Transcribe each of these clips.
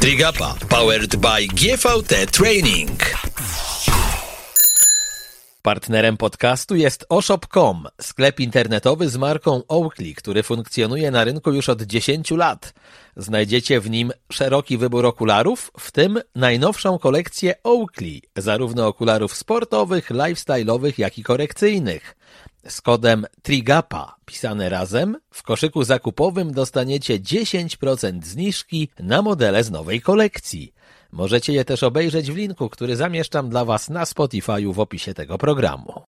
Trigapa powered by GVT Training. Partnerem podcastu jest oshop.com, sklep internetowy z marką Oakley, który funkcjonuje na rynku już od 10 lat. Znajdziecie w nim szeroki wybór okularów, w tym najnowszą kolekcję Oakley, zarówno okularów sportowych, lifestyle'owych, jak i korekcyjnych. Z kodem TRIGAPA, pisane razem, w koszyku zakupowym dostaniecie 10% zniżki na modele z nowej kolekcji. Możecie je też obejrzeć w linku, który zamieszczam dla Was na Spotify'u w opisie tego programu.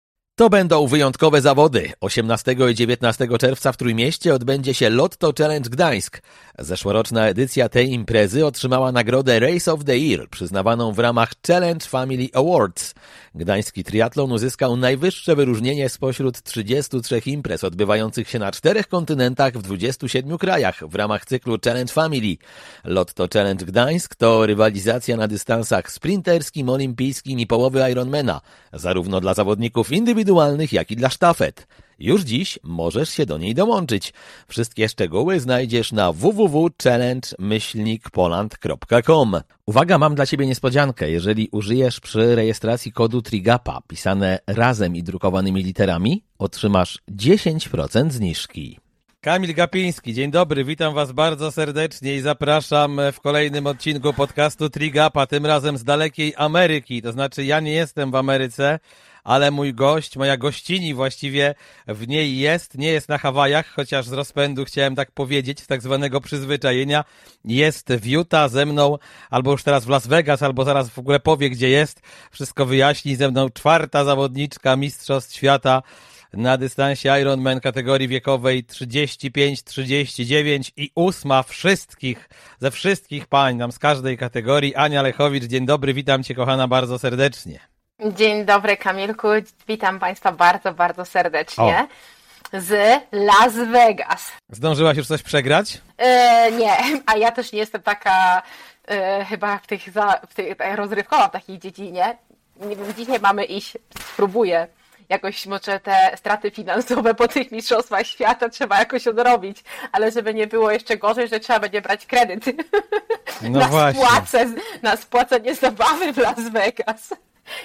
To będą wyjątkowe zawody. 18 i 19 czerwca w Trójmieście odbędzie się Lotto Challenge Gdańsk. Zeszłoroczna edycja tej imprezy otrzymała nagrodę Race of the Year, przyznawaną w ramach Challenge Family Awards. Gdański triatlon uzyskał najwyższe wyróżnienie spośród 33 imprez odbywających się na czterech kontynentach w 27 krajach w ramach cyklu Challenge Family. Lotto Challenge Gdańsk to rywalizacja na dystansach sprinterskim, olimpijskim i połowy Ironmana, zarówno dla zawodników indywidualnych, jak i dla sztafet. Już dziś możesz się do niej dołączyć. Wszystkie szczegóły znajdziesz na www.challenge-poland.com. Uwaga, mam dla Ciebie niespodziankę. Jeżeli użyjesz przy rejestracji kodu TRIGAPA pisane razem i drukowanymi literami, otrzymasz 10% zniżki. Kamil Gapiński, dzień dobry, witam Was bardzo serdecznie i zapraszam w kolejnym odcinku podcastu Trigapa, tym razem z dalekiej Ameryki. To znaczy, ja nie jestem w Ameryce, ale mój gość, moja gościni właściwie w niej jest, nie jest na Hawajach, chociaż z rozpędu chciałem tak powiedzieć, z tak zwanego przyzwyczajenia, jest w Utah ze mną, albo już teraz w Las Vegas, albo zaraz w ogóle powie, gdzie jest, wszystko wyjaśni ze mną czwarta zawodniczka Mistrzostw Świata na dystansie Ironman kategorii wiekowej 35-39 i ósma wszystkich, ze wszystkich pań, nam z każdej kategorii. Ania Lechowicz, dzień dobry, witam Cię kochana bardzo serdecznie. Dzień dobry Kamilku, witam Państwa bardzo, bardzo serdecznie. O. Z Las Vegas. Zdążyłaś już coś przegrać? E, nie, a ja też nie jestem taka e, chyba w tych, za, w tych rozrywkowa w takiej dziedzinie. Nie wiem, dzisiaj mamy iść, spróbuję jakoś może te straty finansowe po tych mistrzostwach świata trzeba jakoś odrobić, ale żeby nie było jeszcze gorzej, że trzeba będzie brać kredyt no na, właśnie. spłacę, na spłacenie zabawy w Las Vegas.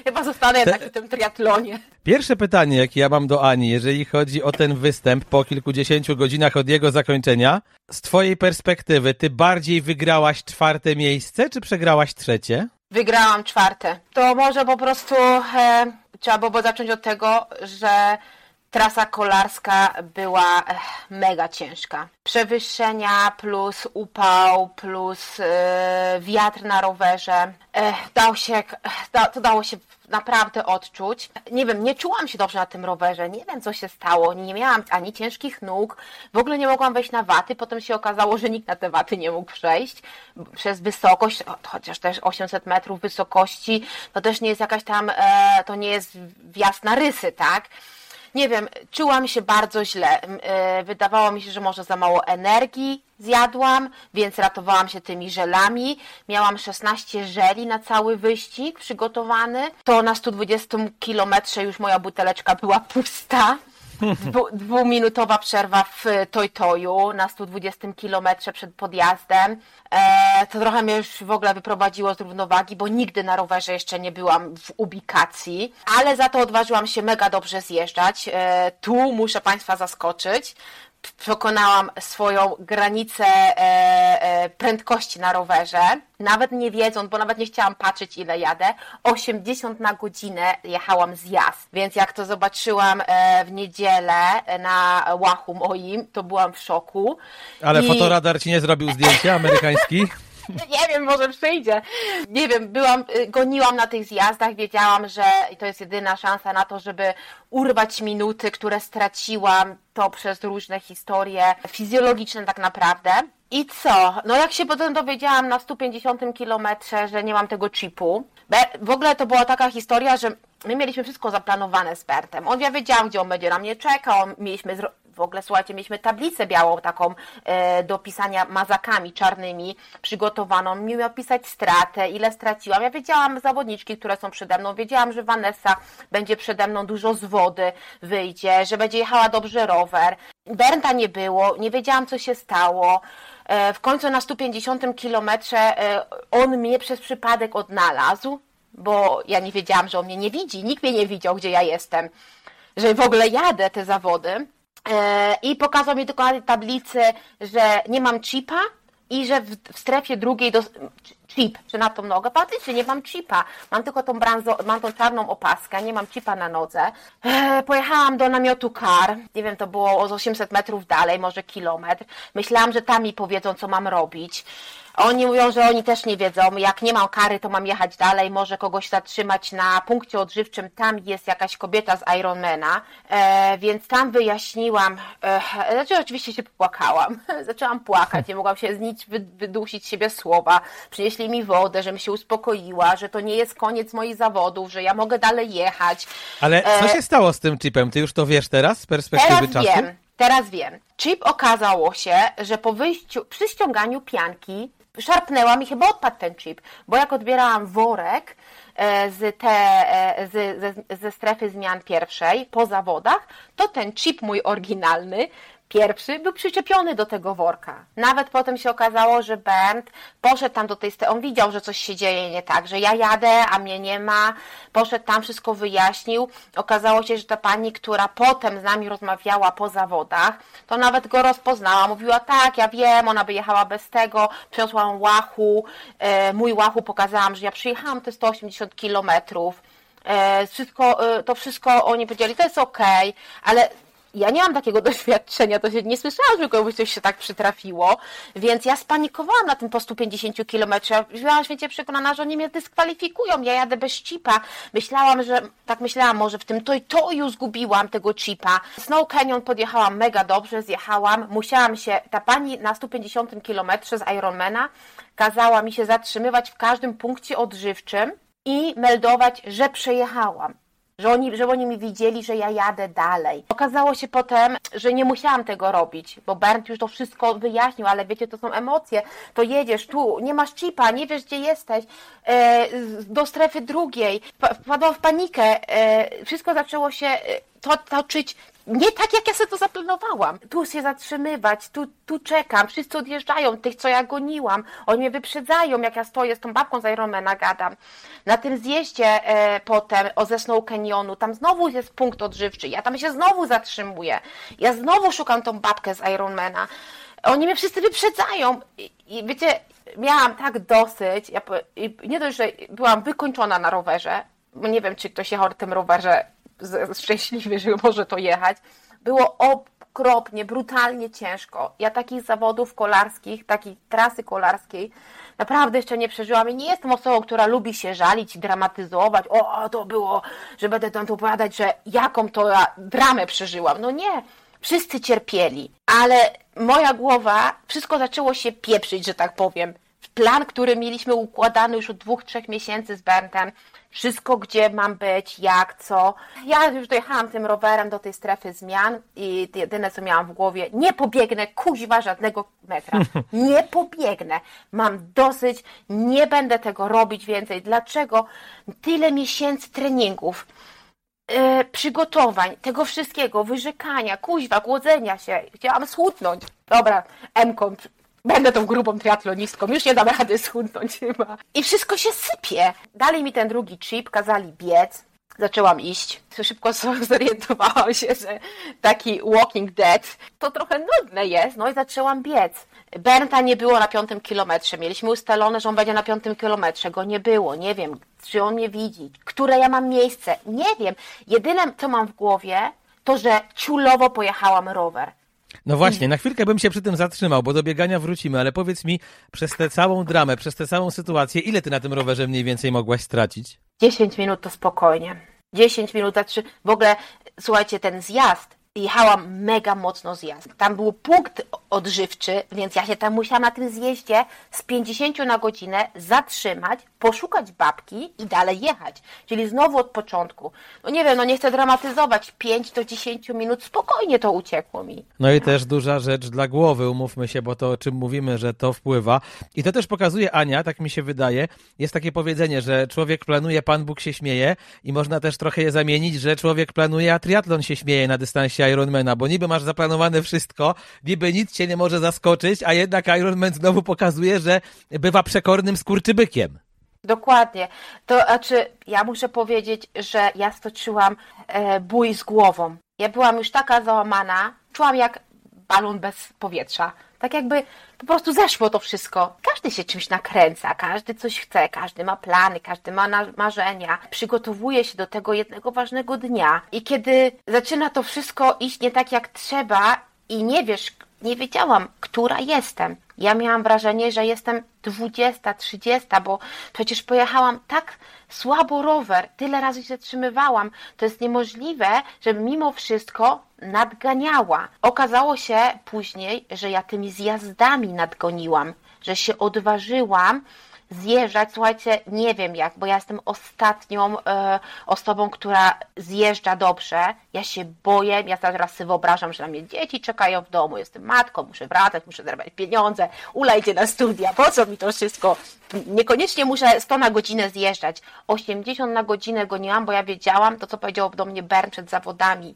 Chyba zostanę jednak w tym triatlonie. Pierwsze pytanie, jakie ja mam do Ani, jeżeli chodzi o ten występ po kilkudziesięciu godzinach od jego zakończenia. Z twojej perspektywy, ty bardziej wygrałaś czwarte miejsce, czy przegrałaś trzecie? Wygrałam czwarte. To może po prostu e, trzeba było zacząć od tego, że trasa kolarska była mega ciężka. Przewyższenia plus upał plus yy, wiatr na rowerze. Dał się, to dało się naprawdę odczuć. Nie wiem, nie czułam się dobrze na tym rowerze, nie wiem co się stało, nie miałam ani ciężkich nóg, w ogóle nie mogłam wejść na waty, potem się okazało, że nikt na te waty nie mógł przejść przez wysokość, chociaż też 800 metrów wysokości, to też nie jest jakaś tam, to nie jest wjazd na rysy, tak? Nie wiem, czułam się bardzo źle. E, wydawało mi się, że może za mało energii zjadłam, więc ratowałam się tymi żelami. Miałam 16 żeli na cały wyścig przygotowany. To na 120 kilometrze już moja buteleczka była pusta. Dwu, dwuminutowa przerwa w Toju na 120 kilometrze przed podjazdem. E, to trochę mnie już w ogóle wyprowadziło z równowagi, bo nigdy na rowerze jeszcze nie byłam w ubikacji, ale za to odważyłam się mega dobrze zjeżdżać. E, tu muszę Państwa zaskoczyć przekonałam swoją granicę e, e, prędkości na rowerze, nawet nie wiedząc, bo nawet nie chciałam patrzeć ile jadę, 80 na godzinę jechałam zjazd, więc jak to zobaczyłam e, w niedzielę na łachu moim, to byłam w szoku. Ale I... fotoradar ci nie zrobił zdjęcia amerykański? nie wiem, może przyjdzie. Nie wiem, byłam, y, goniłam na tych zjazdach, wiedziałam, że to jest jedyna szansa na to, żeby urwać minuty, które straciłam, to przez różne historie fizjologiczne tak naprawdę. I co? No jak się potem dowiedziałam na 150 kilometrze, że nie mam tego chipu, w ogóle to była taka historia, że my mieliśmy wszystko zaplanowane z Bertem. On ja wiedziałam, gdzie on będzie na mnie czekał, mieliśmy w ogóle, słuchajcie, mieliśmy tablicę białą taką e, do pisania mazakami czarnymi przygotowaną. Mi miał pisać stratę, ile straciłam. Ja wiedziałam zawodniczki, które są przede mną. Wiedziałam, że Vanessa będzie przede mną dużo z wody wyjdzie, że będzie jechała dobrze rower. Bernta nie było, nie wiedziałam co się stało. E, w końcu na 150 kilometrze e, on mnie przez przypadek odnalazł, bo ja nie wiedziałam, że on mnie nie widzi. Nikt mnie nie widział, gdzie ja jestem, że w ogóle jadę te zawody. E, I pokazał mi dokładnie tablicę, że nie mam chipa i że w, w strefie drugiej do, chip, czy na tą nogę. Faktycznie nie mam chipa. Mam tylko tą branzo, mam tą czarną opaskę, nie mam chipa na nodze. E, pojechałam do namiotu kar. Nie wiem, to było o 800 metrów dalej, może kilometr. Myślałam, że tam mi powiedzą, co mam robić. Oni mówią, że oni też nie wiedzą. Jak nie mam kary, to mam jechać dalej, może kogoś zatrzymać na punkcie odżywczym. Tam jest jakaś kobieta z Ironmana, e, więc tam wyjaśniłam. E, znaczy, oczywiście się popłakałam. Zaczęłam płakać, nie mogłam się z nic wydusić siebie słowa. Przynieśli mi wodę, żebym się uspokoiła, że to nie jest koniec moich zawodów, że ja mogę dalej jechać. Ale co e, się stało z tym chipem? Ty już to wiesz teraz z perspektywy teraz czasu? Wiem. Teraz wiem. Chip okazało się, że po wyjściu, przy ściąganiu pianki szarpnęła mi, chyba odpadł ten chip, bo jak odbierałam worek e, z te, e, z, ze, ze strefy zmian pierwszej po zawodach, to ten chip mój oryginalny pierwszy był przyczepiony do tego worka. Nawet potem się okazało, że Bernd poszedł tam do tej strefy, on widział, że coś się dzieje nie tak, że ja jadę, a mnie nie ma, poszedł tam, wszystko wyjaśnił. Okazało się, że ta pani, która potem z nami rozmawiała po zawodach, to nawet go rozpoznała, mówiła tak, ja wiem, ona by jechała bez tego, przyniosłam łachu, e, mój łachu pokazałam, że ja przyjechałam te 180 kilometrów, e, wszystko, e, to wszystko oni powiedzieli, to jest okej, okay, ale ja nie mam takiego doświadczenia, to się nie słyszałam, że komuś coś się tak przytrafiło, więc ja spanikowałam na tym po 150 kilometrach. Byłam święcie przekonana, że oni mnie dyskwalifikują, ja jadę bez chipa. Myślałam, że, tak myślałam, może w tym to i to już zgubiłam tego chipa. Snow Canyon podjechałam mega dobrze, zjechałam, musiałam się, ta pani na 150 kilometrze z Ironmana kazała mi się zatrzymywać w każdym punkcie odżywczym i meldować, że przejechałam że oni, że oni mi widzieli, że ja jadę dalej. Okazało się potem, że nie musiałam tego robić, bo Bernd już to wszystko wyjaśnił, ale wiecie, to są emocje. To jedziesz tu, nie masz chipa, nie wiesz, gdzie jesteś, e, do strefy drugiej. Wpadłam w panikę, e, wszystko zaczęło się e, to, toczyć nie tak, jak ja sobie to zaplanowałam. Tu się zatrzymywać, tu, tu czekam, wszyscy odjeżdżają, tych, co ja goniłam. Oni mnie wyprzedzają, jak ja stoję z tą babką z Ironmana gadam. Na tym zjeździe e, potem o ze Snow tam znowu jest punkt odżywczy, ja tam się znowu zatrzymuję. Ja znowu szukam tą babkę z Ironmana. Oni mnie wszyscy wyprzedzają. I, i wiecie, miałam tak dosyć, ja, nie dość, że byłam wykończona na rowerze, nie wiem, czy ktoś jechał tym rowerze szczęśliwy, że może to jechać. Było okropnie, brutalnie ciężko. Ja takich zawodów kolarskich, takiej trasy kolarskiej naprawdę jeszcze nie przeżyłam i nie jestem osobą, która lubi się żalić i dramatyzować. O, to było, że będę tam opowiadać, że jaką to ja dramę przeżyłam. No nie, wszyscy cierpieli, ale moja głowa, wszystko zaczęło się pieprzyć, że tak powiem. Plan, który mieliśmy układany już od dwóch, trzech miesięcy z Berntem, wszystko, gdzie mam być, jak, co. Ja już dojechałam tym rowerem do tej strefy zmian i jedyne, co miałam w głowie, nie pobiegnę kuźwa żadnego metra. Nie pobiegnę. Mam dosyć, nie będę tego robić więcej. Dlaczego? Tyle miesięcy treningów. Yy, przygotowań, tego wszystkiego, wyrzekania, kuźwa, głodzenia się. Chciałam schudnąć. Dobra, M-kom, Będę tą grubą triatlonistką, już nie dam rady schudnąć chyba. I wszystko się sypie. Dali mi ten drugi chip, kazali biec. Zaczęłam iść. Szybko zorientowałam się, że taki Walking Dead to trochę nudne jest, no i zaczęłam biec. Bernta nie było na piątym kilometrze. Mieliśmy ustalone, że on będzie na piątym kilometrze. Go nie było. Nie wiem, czy on mnie widzi. Które ja mam miejsce. Nie wiem. Jedyne, co mam w głowie, to, że ciulowo pojechałam rower. No właśnie, na chwilkę bym się przy tym zatrzymał, bo do biegania wrócimy, ale powiedz mi, przez tę całą dramę, przez tę całą sytuację, ile ty na tym rowerze mniej więcej mogłaś stracić? 10 minut to spokojnie. 10 minut, a trzy. W ogóle, słuchajcie, ten zjazd jechałam mega mocno zjazd. Tam był punkt odżywczy, więc ja się tam musiałam na tym zjeździe z 50 na godzinę zatrzymać, poszukać babki i dalej jechać. Czyli znowu od początku. No nie wiem, no nie chcę dramatyzować. 5 do 10 minut spokojnie to uciekło mi. No i też duża rzecz dla głowy, umówmy się, bo to o czym mówimy, że to wpływa. I to też pokazuje Ania, tak mi się wydaje. Jest takie powiedzenie, że człowiek planuje, Pan Bóg się śmieje i można też trochę je zamienić, że człowiek planuje, a triatlon się śmieje na dystansie Ironmana, bo niby masz zaplanowane wszystko, niby nic cię nie może zaskoczyć, a jednak Ironman znowu pokazuje, że bywa przekornym skurczybykiem. Dokładnie. To znaczy, ja muszę powiedzieć, że ja stoczyłam e, bój z głową. Ja byłam już taka załamana, czułam jak balon bez powietrza. Tak jakby po prostu zeszło to wszystko. Każdy się czymś nakręca, każdy coś chce, każdy ma plany, każdy ma marzenia, przygotowuje się do tego jednego ważnego dnia. I kiedy zaczyna to wszystko iść nie tak jak trzeba i nie wiesz, nie wiedziałam, która jestem. Ja miałam wrażenie, że jestem 20, 30, bo przecież pojechałam tak słabo rower, tyle razy się zatrzymywałam. To jest niemożliwe, żeby mimo wszystko nadganiała. Okazało się później, że ja tymi zjazdami nadgoniłam, że się odważyłam zjeżdżać. Słuchajcie, nie wiem jak, bo ja jestem ostatnią e, osobą, która zjeżdża dobrze. Ja się boję, ja teraz sobie wyobrażam, że na mnie dzieci czekają w domu, jestem matką, muszę wracać, muszę zarabiać pieniądze, ulejcie na studia, po co mi to wszystko? Niekoniecznie muszę 100 na godzinę zjeżdżać. 80 na godzinę goniłam, bo ja wiedziałam to, co powiedział do mnie Bern przed zawodami.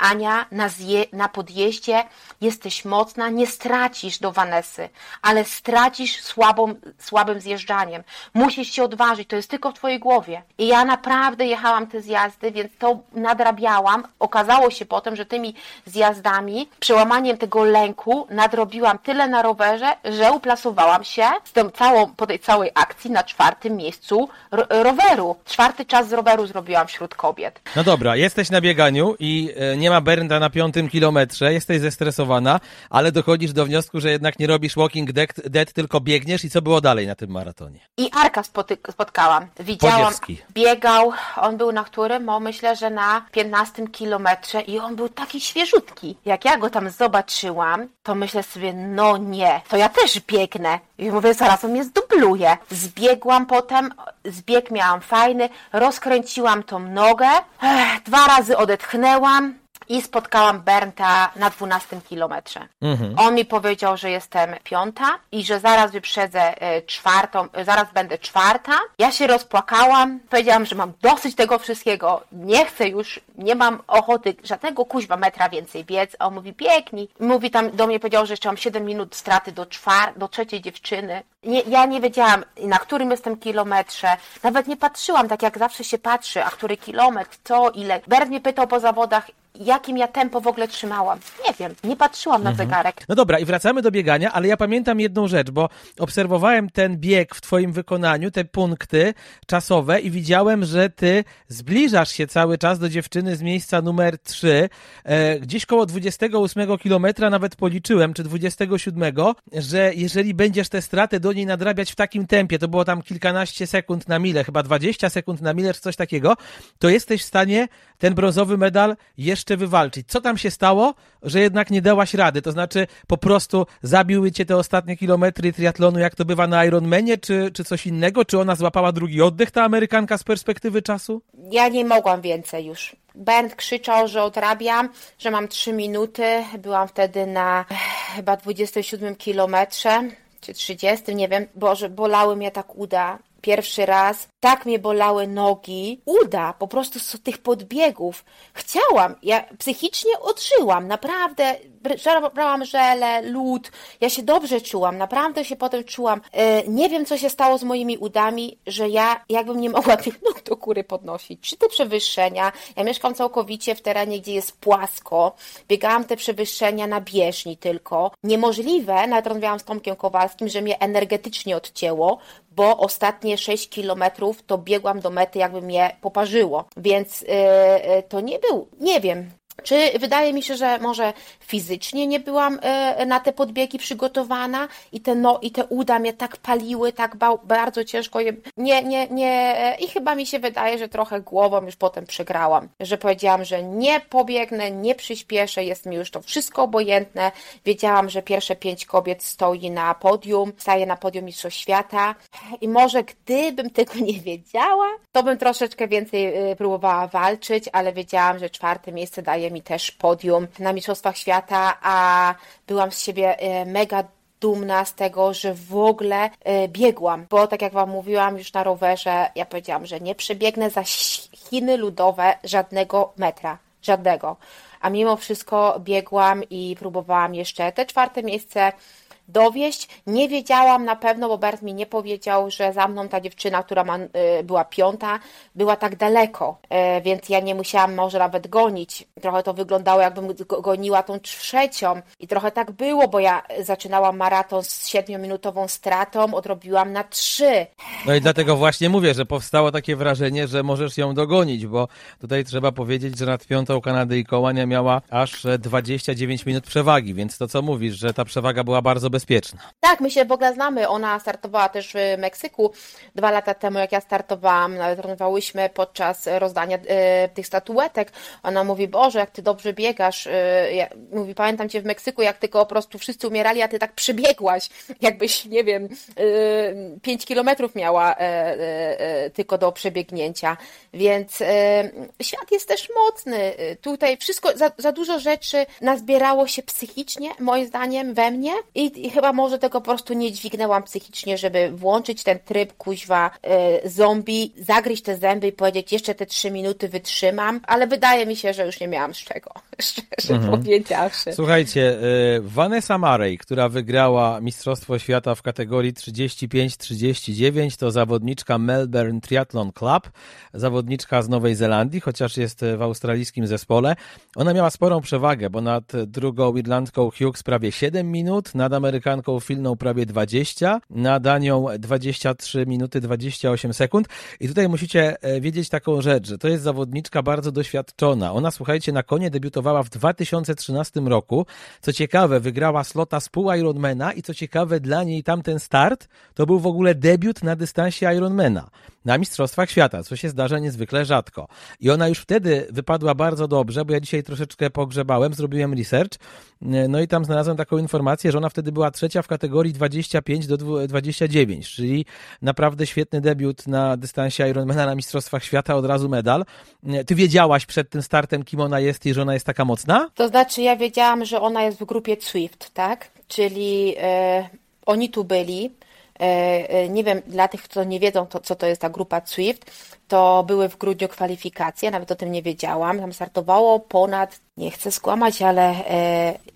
Ania, na, zje, na podjeździe jesteś mocna, nie stracisz do Vanesy, ale stracisz słabą, słabym zjeżdżaniem. Musisz się odważyć, to jest tylko w twojej głowie. I ja naprawdę jechałam te zjazdy, więc to nadrabiałam. Okazało się potem, że tymi zjazdami, przełamaniem tego lęku, nadrobiłam tyle na rowerze, że uplasowałam się z tą całą, po tej całej akcji na czwartym miejscu roweru. Czwarty czas z roweru zrobiłam wśród kobiet. No dobra, jesteś na bieganiu i e, nie ma Bernda na piątym kilometrze, jesteś zestresowana, ale dochodzisz do wniosku, że jednak nie robisz walking dead, dead tylko biegniesz i co było dalej na tym maratonie? I Arka spotkałam. Widziałam, Podziewski. biegał, on był na którym? O, myślę, że na 15 kilometrze i on był taki świeżutki. Jak ja go tam zobaczyłam, to myślę sobie, no nie, to ja też biegnę. I mówię, zaraz on mnie zdubluje. Zbiegłam potem, zbieg miałam fajny, rozkręciłam tą nogę, ech, dwa razy odetchnęłam, i spotkałam Bernta na 12 kilometrze. Mhm. On mi powiedział, że jestem piąta i że zaraz wyprzedzę e, czwartą, e, zaraz będę czwarta. Ja się rozpłakałam, powiedziałam, że mam dosyć tego wszystkiego, nie chcę już, nie mam ochoty żadnego kuźwa metra więcej biec. A on mówi, biegnij. Mówi tam do mnie, powiedział, że jeszcze mam 7 minut straty do, czwar do trzeciej dziewczyny. Nie, ja nie wiedziałam, na którym jestem kilometrze. Nawet nie patrzyłam, tak jak zawsze się patrzy, a który kilometr, co, ile. Bert mnie pytał po zawodach, jakim ja tempo w ogóle trzymałam. Nie wiem, nie patrzyłam na mhm. zegarek. No dobra, i wracamy do biegania, ale ja pamiętam jedną rzecz, bo obserwowałem ten bieg w Twoim wykonaniu, te punkty czasowe i widziałem, że Ty zbliżasz się cały czas do dziewczyny z miejsca numer 3. E, gdzieś koło 28 kilometra nawet policzyłem, czy 27, że jeżeli będziesz te straty do niej nadrabiać w takim tempie, to było tam kilkanaście sekund na milę, chyba 20 sekund na milę, czy coś takiego, to jesteś w stanie ten brązowy medal jeszcze wywalczyć. Co tam się stało, że jednak nie dałaś rady? To znaczy po prostu zabiły cię te ostatnie kilometry triatlonu, jak to bywa na Ironmanie, czy, czy coś innego? Czy ona złapała drugi oddech, ta Amerykanka z perspektywy czasu? Ja nie mogłam więcej już. Bernd krzyczał, że odrabiam, że mam trzy minuty. Byłam wtedy na chyba 27 kilometrze, czy 30, nie wiem. Boże, bolały mnie tak uda pierwszy raz, tak mnie bolały nogi, uda po prostu z tych podbiegów. Chciałam, ja psychicznie odżyłam, naprawdę brałam żele, lód, ja się dobrze czułam, naprawdę się potem czułam. E, nie wiem, co się stało z moimi udami, że ja jakbym nie mogła tych nóg do góry podnosić. Czy te przewyższenia, ja mieszkam całkowicie w terenie, gdzie jest płasko, biegałam te przewyższenia na bieżni tylko. Niemożliwe, nawet rozmawiałam z Tomkiem Kowalskim, że mnie energetycznie odcięło, bo ostatnie 6 kilometrów to biegłam do mety, jakby mnie poparzyło. Więc yy, to nie był, nie wiem, czy wydaje mi się, że może fizycznie nie byłam e, na te podbiegi przygotowana i te, no, i te uda mnie tak paliły, tak bał, bardzo ciężko je, nie, nie, nie, e, i chyba mi się wydaje, że trochę głową już potem przegrałam, że powiedziałam, że nie pobiegnę, nie przyspieszę, jest mi już to wszystko obojętne, wiedziałam, że pierwsze pięć kobiet stoi na podium, staje na podium Mistrzostw Świata i może gdybym tego nie wiedziała, to bym troszeczkę więcej e, próbowała walczyć, ale wiedziałam, że czwarte miejsce daje mi też podium na Mistrzostwach Świata, a byłam z siebie e, mega dumna z tego, że w ogóle e, biegłam, bo tak jak Wam mówiłam już na rowerze, ja powiedziałam, że nie przebiegnę za Chiny ludowe żadnego metra, żadnego. a mimo wszystko biegłam i próbowałam jeszcze te czwarte miejsce dowieść. Nie wiedziałam na pewno, bo Bert mi nie powiedział, że za mną ta dziewczyna, która ma, y, była piąta, była tak daleko, y, więc ja nie musiałam może nawet gonić. Trochę to wyglądało, jakbym goniła tą trzecią i trochę tak było, bo ja zaczynałam maraton z siedmiominutową stratą, odrobiłam na trzy. No i dlatego właśnie mówię, że powstało takie wrażenie, że możesz ją dogonić, bo tutaj trzeba powiedzieć, że nad piątą Kanadyjką Ania miała aż 29 minut przewagi, więc to co mówisz, że ta przewaga była bardzo bezpieczna bezpieczna. Tak, my się w ogóle znamy. Ona startowała też w Meksyku dwa lata temu, jak ja startowałam. Nawet rozmawiałyśmy podczas rozdania e, tych statuetek. Ona mówi, Boże, jak ty dobrze biegasz. E, ja, mówi, pamiętam cię w Meksyku, jak tylko po prostu wszyscy umierali, a ty tak przybiegłaś. Jakbyś, nie wiem, e, pięć kilometrów miała e, e, tylko do przebiegnięcia. Więc e, świat jest też mocny. Tutaj wszystko, za, za dużo rzeczy nazbierało się psychicznie, moim zdaniem, we mnie i, i chyba może tego po prostu nie dźwignęłam psychicznie, żeby włączyć ten tryb kuźwa y, zombie, zagryźć te zęby i powiedzieć jeszcze te trzy minuty wytrzymam, ale wydaje mi się, że już nie miałam z czego, szczerze mhm. powiedziawszy. Słuchajcie, y, Vanessa Marey, która wygrała Mistrzostwo Świata w kategorii 35-39, to zawodniczka Melbourne Triathlon Club, zawodniczka z Nowej Zelandii, chociaż jest w australijskim zespole. Ona miała sporą przewagę, bo nad drugą Irlandką Hughes prawie 7 minut, nad Amerykanką Filną prawie 20, nad Danią 23 minuty 28 sekund. I tutaj musicie e, wiedzieć taką rzecz, że to jest zawodniczka bardzo doświadczona. Ona, słuchajcie, na konie debiutowała w 2013 roku. Co ciekawe, wygrała slota z pół Ironmana i co ciekawe, dla niej tamten start to był w ogóle debiut na dystansie Ironmana na Mistrzostwach Świata, co się zdarza niezwykle rzadko. I ona już wtedy wypadła bardzo dobrze, bo ja dzisiaj troszeczkę pogrzebałem, zrobiłem research, no i tam znalazłem taką informację, że ona wtedy była trzecia w kategorii 25 do 29, czyli naprawdę świetny debiut na dystansie Ironmana na Mistrzostwach Świata, od razu medal. Ty wiedziałaś przed tym startem, kim ona jest i że ona jest taka mocna? To znaczy, ja wiedziałam, że ona jest w grupie Swift, tak? Czyli e, oni tu byli, E, e, nie wiem, dla tych, co nie wiedzą, to, co to jest ta grupa Swift, to były w grudniu kwalifikacje, nawet o tym nie wiedziałam. Tam startowało ponad, nie chcę skłamać, ale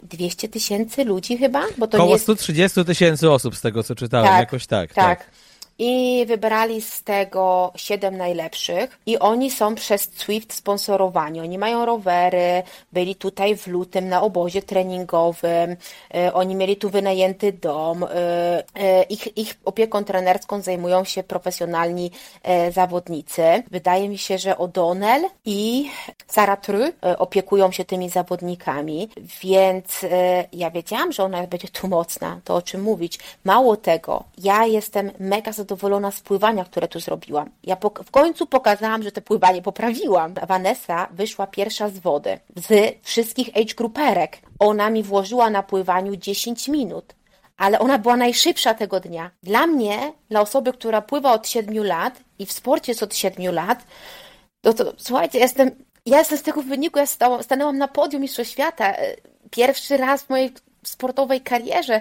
200 e, tysięcy ludzi chyba? Bo to Koło nie... 130 tysięcy osób z tego, co czytałem, tak, jakoś tak. Tak. tak i wybrali z tego siedem najlepszych i oni są przez Swift sponsorowani. Oni mają rowery, byli tutaj w lutym na obozie treningowym, e, oni mieli tu wynajęty dom, e, e, ich, ich opieką trenerską zajmują się profesjonalni zawodnicy. Wydaje mi się, że O'Donnell i Sarah Tru opiekują się tymi zawodnikami, więc ja wiedziałam, że ona będzie tu mocna, to o czym mówić. Mało tego, ja jestem mega zadowolona zadowolona z pływania, które tu zrobiłam. Ja w końcu pokazałam, że to pływanie poprawiłam. Vanessa wyszła pierwsza z wody z wszystkich age grouperek. Ona mi włożyła na pływaniu 10 minut ale ona była najszybsza tego dnia. Dla mnie, dla osoby, która pływa od 7 lat i w sporcie jest od 7 lat, to, to słuchajcie, jestem, ja jestem z tego wyniku, ja stałam, stanęłam na podium Mistrzostw Świata e, pierwszy raz w mojej sportowej karierze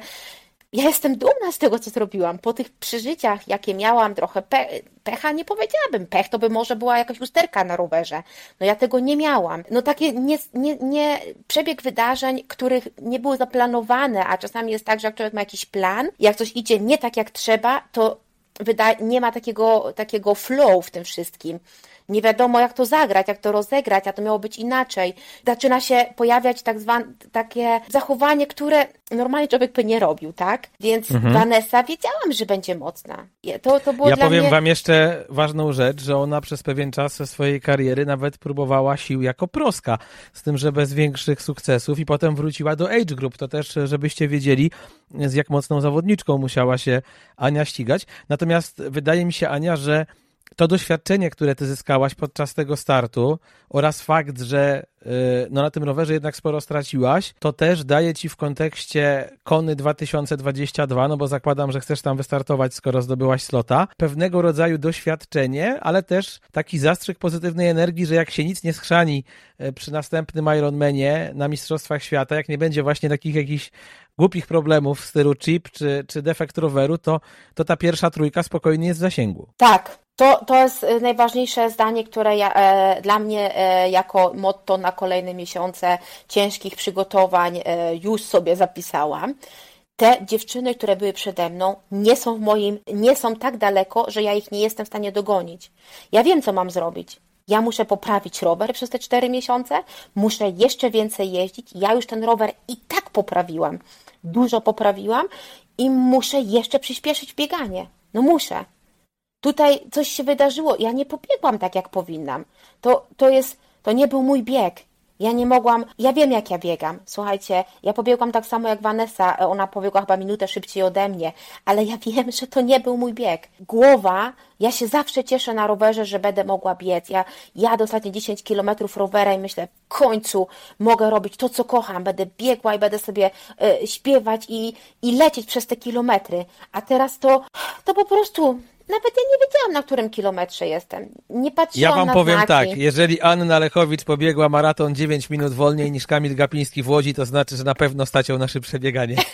ja jestem dumna z tego, co zrobiłam. Po tych przeżyciach, jakie miałam, trochę pe pecha, nie powiedziałabym. Pech to by może była jakaś usterka na rowerze. No ja tego nie miałam. No takie nie, nie, nie, przebieg wydarzeń, których nie były zaplanowane, a czasami jest tak, że jak człowiek ma jakiś plan, jak coś idzie nie tak, jak trzeba, to nie ma takiego, takiego flow w tym wszystkim nie wiadomo jak to zagrać, jak to rozegrać, a to miało być inaczej. Zaczyna się pojawiać tak zwane takie zachowanie, które normalnie człowiek by nie robił, tak? Więc mhm. Vanessa wiedziałam, że będzie mocna. To, to było ja powiem mnie... wam jeszcze ważną rzecz, że ona przez pewien czas swojej kariery nawet próbowała sił jako proska, z tym, że bez większych sukcesów i potem wróciła do Age Group. To też, żebyście wiedzieli, z jak mocną zawodniczką musiała się Ania ścigać. Natomiast wydaje mi się, Ania, że to doświadczenie, które ty zyskałaś podczas tego startu oraz fakt, że y, no, na tym rowerze jednak sporo straciłaś, to też daje ci w kontekście Kony 2022, no bo zakładam, że chcesz tam wystartować, skoro zdobyłaś slota, pewnego rodzaju doświadczenie, ale też taki zastrzyk pozytywnej energii, że jak się nic nie schrzani y, przy następnym Ironmanie na Mistrzostwach Świata, jak nie będzie właśnie takich jakichś głupich problemów w stylu chip czy, czy defekt roweru, to, to ta pierwsza trójka spokojnie jest w zasięgu. Tak, To, to jest e, najważniejsze zdanie, które ja, e, dla mnie e, jako motto na kolejne miesiące ciężkich przygotowań e, już sobie zapisałam. Te dziewczyny, które były przede mną, nie są w moim, nie są tak daleko, że ja ich nie jestem w stanie dogonić. Ja wiem, co mam zrobić. Ja muszę poprawić rower przez te cztery miesiące, muszę jeszcze więcej jeździć. Ja już ten rower i tak poprawiłam, dużo poprawiłam i muszę jeszcze przyspieszyć bieganie. No muszę. Tutaj coś się wydarzyło. Ja nie pobiegłam tak, jak powinnam. To, to jest, to nie był mój bieg. Ja nie mogłam, ja wiem jak ja biegam. Słuchajcie, ja pobiegłam tak samo jak Vanessa, ona pobiegła chyba minutę szybciej ode mnie, ale ja wiem, że to nie był mój bieg. Głowa, ja się zawsze cieszę na rowerze, że będę mogła biec. Ja jadę ostatnie 10 kilometrów rowera i myślę, w końcu mogę robić to, co kocham. Będę biegła i będę sobie y, śpiewać i, i lecieć przez te kilometry. A teraz to, to po prostu nawet ja nie wiedziałam, na którym kilometrze jestem. Nie patrzyłam Ja wam na powiem znaki. tak, jeżeli Anna Lechowicz pobiegła maraton 9 minut wolniej niż Kamil Gapiński w Łodzi, to znaczy, że na pewno stać ją na szybsze bieganie.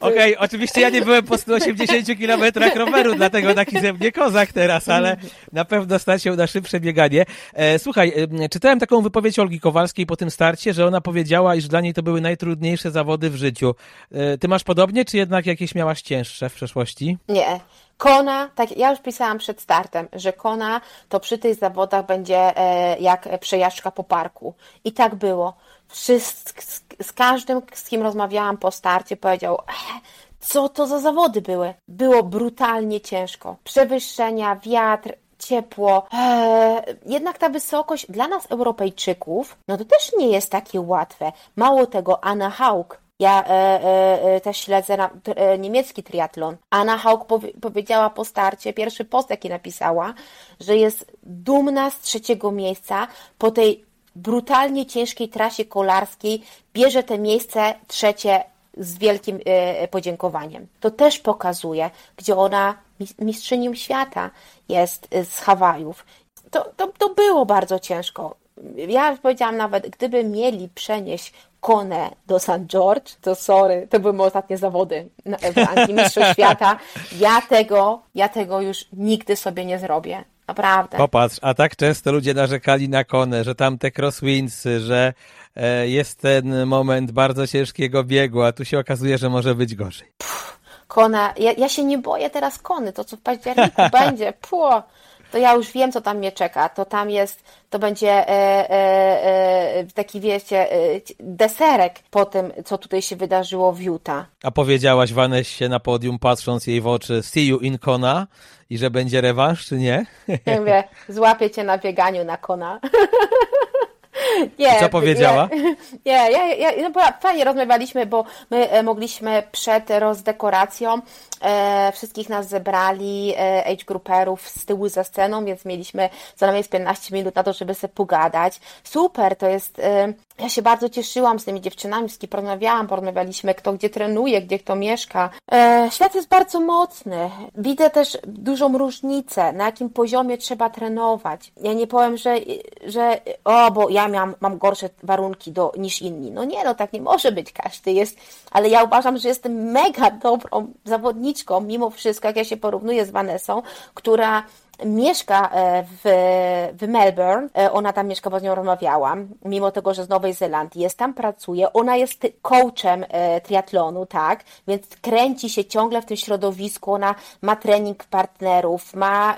Okej, oczywiście ja nie byłem po 180 kilometrach roweru, dlatego taki ze mnie kozak teraz, ale na pewno stać się na szybsze bieganie. E, słuchaj, czytałem taką wypowiedź Olgi Kowalskiej po tym starcie, że ona powiedziała, iż dla niej to były najtrudniejsze zawody w życiu. E, ty masz podobnie, czy jednak jakieś miałaś cięższe w przeszłości? Nie. Kona, tak, ja już pisałam przed startem, że Kona to przy tych zawodach będzie e, jak przejażdżka po parku. I tak było. Wszystk, z, z każdym, z kim rozmawiałam po starcie, powiedział, e, co to za zawody były? Było brutalnie ciężko. Przewyższenia, wiatr, ciepło. Eee, jednak ta wysokość dla nas, Europejczyków, no to też nie jest takie łatwe. Mało tego, Anna Haug, ja e, e, e, też śledzę na, e, niemiecki triatlon. Anna Haug powie, powiedziała po starcie, pierwszy post jaki napisała, że jest dumna z trzeciego miejsca po tej brutalnie ciężkiej trasie kolarskiej, bierze te miejsce trzecie z wielkim e, podziękowaniem. To też pokazuje, gdzie ona mis- mistrzynią świata jest e, z Hawajów. To, to, to było bardzo ciężko. Ja powiedziałam nawet, gdyby mieli przenieść Konę do St. George, to sorry, to były moje ostatnie zawody na- w Anglii Mistrzostw Świata. Ja tego, ja tego już nigdy sobie nie zrobię. Naprawdę. Popatrz, a tak często ludzie narzekali na konę, że tam te crosswindsy, że e, jest ten moment bardzo ciężkiego biegu, a tu się okazuje, że może być gorzej. Kona, ja, ja się nie boję teraz kony, to co w październiku będzie, pło, to ja już wiem, co tam mnie czeka. To tam jest, to będzie e, e, e, taki, wiecie, e, deserek po tym, co tutaj się wydarzyło w Utah. A powiedziałaś Vanessie na podium, patrząc jej w oczy, see you in Kona i że będzie rewanż, czy nie? Ja mówię, złapię cię na bieganiu na kona. Nie, co powiedziała? Nie, ja, ja, no fajnie rozmawialiśmy, bo my e, mogliśmy przed rozdekoracją e, wszystkich nas zebrali, e, age grouperów z tyłu za sceną, więc mieliśmy co najmniej z 15 minut na to, żeby sobie pogadać. Super, to jest, e, ja się bardzo cieszyłam z tymi dziewczynami, z kim porozmawiałam, porozmawialiśmy kto gdzie trenuje, gdzie kto mieszka. E, świat jest bardzo mocny. Widzę też dużą różnicę, na jakim poziomie trzeba trenować. Ja nie powiem, że, że o, bo ja miałam, mam gorsze warunki do, niż inni. No nie, no tak nie może być, każdy jest, ale ja uważam, że jestem mega dobrą zawodniczką, mimo wszystko, jak ja się porównuję z Vanessą, która mieszka e, w, w Melbourne, E, ona tam mieszka, bo z nią rozmawiałam, mimo tego, że z Nowej Zelandii jest, tam pracuje, ona jest coachem e, triatlonu, tak, więc kręci się ciągle w tym środowisku, ona ma trening partnerów, ma,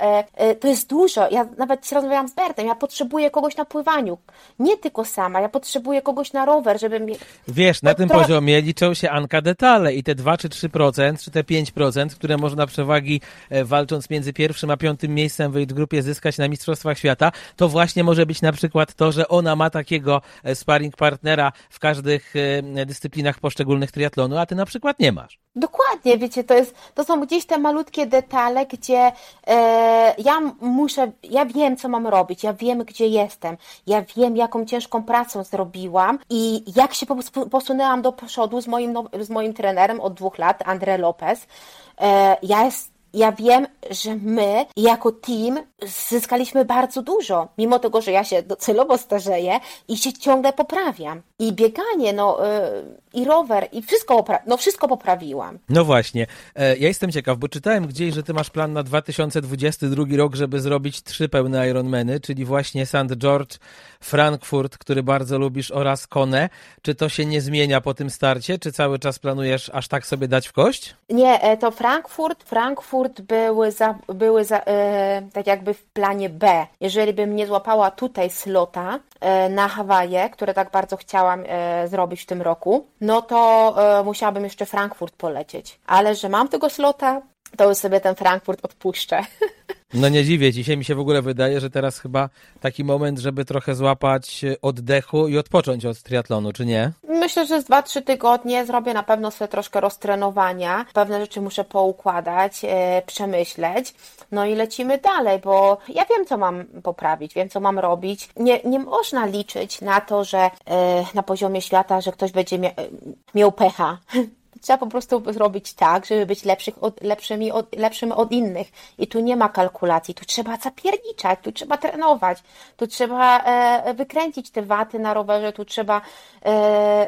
to jest dużo, ja nawet się rozmawiałam z Bertem, ja potrzebuję kogoś na pływaniu, nie tylko sama, ja potrzebuję kogoś na rower, żeby mi... Wiesz, na No tym trochę- poziomie liczą się Anka detale i te 2 czy 3%, czy te 5%, które można przewagi walcząc między pierwszym a piątym miejscem w age grupie zyskać na Mistrzostwach Świata, to właśnie może być na przykład to, że ona ma takiego e, sparring partnera w każdych e, dyscyplinach poszczególnych triatlonu, a ty na przykład nie masz. Dokładnie, wiecie, to, jest, to są gdzieś te malutkie detale, gdzie e, ja muszę, ja wiem, co mam robić, ja wiem, gdzie jestem, ja wiem, jaką ciężką pracę zrobiłam i jak się pos- posunęłam do przodu z moim, now- z moim trenerem od dwóch lat, André Lopez. E, ja jest, ja wiem, że my jako team zyskaliśmy bardzo dużo, mimo tego, że ja się docelowo starzeję i się ciągle poprawiam. I bieganie, no y, i rower, i wszystko, no wszystko poprawiłam. No właśnie. E, ja jestem ciekaw, bo czytałem gdzieś, że ty masz plan na 2022 rok, żeby zrobić trzy pełne Ironmany, czyli właśnie St. George, Frankfurt, który bardzo lubisz, oraz Kone. Czy to się nie zmienia po tym starcie? Czy cały czas planujesz aż tak sobie dać w kość? Nie, e, to Frankfurt, Frankfurt były, za, były za, e, tak jakby w planie B. Jeżeli bym nie złapała tutaj slota e, na Hawaje, które tak bardzo chciałam e, zrobić w tym roku, no to e, musiałabym jeszcze Frankfurt polecieć. Ale że mam tego slota, to już sobie ten Frankfurt odpuszczę. No nie dziwię się, mi się w ogóle wydaje, że teraz chyba taki moment, żeby trochę złapać oddechu i odpocząć od triatlonu, czy nie? Myślę, że z 2-3 tygodnie zrobię na pewno sobie troszkę roztrenowania. Pewne rzeczy muszę poukładać, e, przemyśleć. No i lecimy dalej, bo ja wiem, co mam poprawić, wiem, co mam robić. Nie, nie można liczyć na to, że e, na poziomie świata, że ktoś będzie mia miał pecha Trzeba po prostu zrobić tak, żeby być lepszych od, lepszymi od, lepszym od innych. I tu nie ma kalkulacji, tu trzeba zapierniczać, tu trzeba trenować, tu trzeba e, wykręcić te waty na rowerze, tu trzeba e,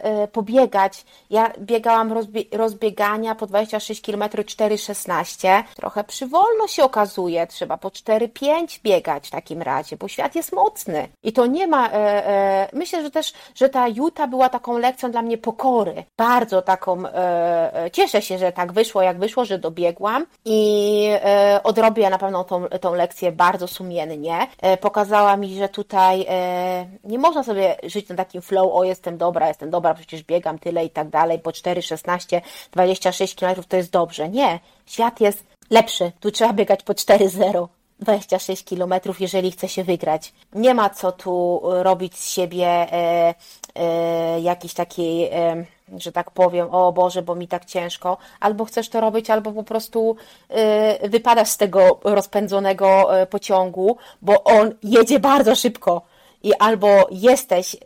e, pobiegać. Ja biegałam rozbie, rozbiegania po 26 km 4,16. Trochę przywolno się okazuje, trzeba po 4,5 biegać w takim razie, bo świat jest mocny. I to nie ma, e, e, myślę, że też, że ta Juta była taką lekcją dla mnie pokory. Bardzo taką e, cieszę się, że tak wyszło, jak wyszło, że dobiegłam i e, odrobię na pewno tą, tą lekcję bardzo sumiennie. E, pokazała mi, że tutaj nie można sobie żyć na takim flow, o jestem dobra, jestem dobra, przecież biegam tyle i tak dalej, po 4, 16, 26 km to jest dobrze. Nie, świat jest lepszy, tu trzeba biegać po 4-0. 26 km, jeżeli chce się wygrać. Nie ma co tu robić z siebie e, e, jakiejś takiej e, że tak powiem, o Boże, bo mi tak ciężko, albo chcesz to robić, albo po prostu y, wypadasz z tego rozpędzonego y, pociągu, bo on jedzie bardzo szybko. I albo jesteś,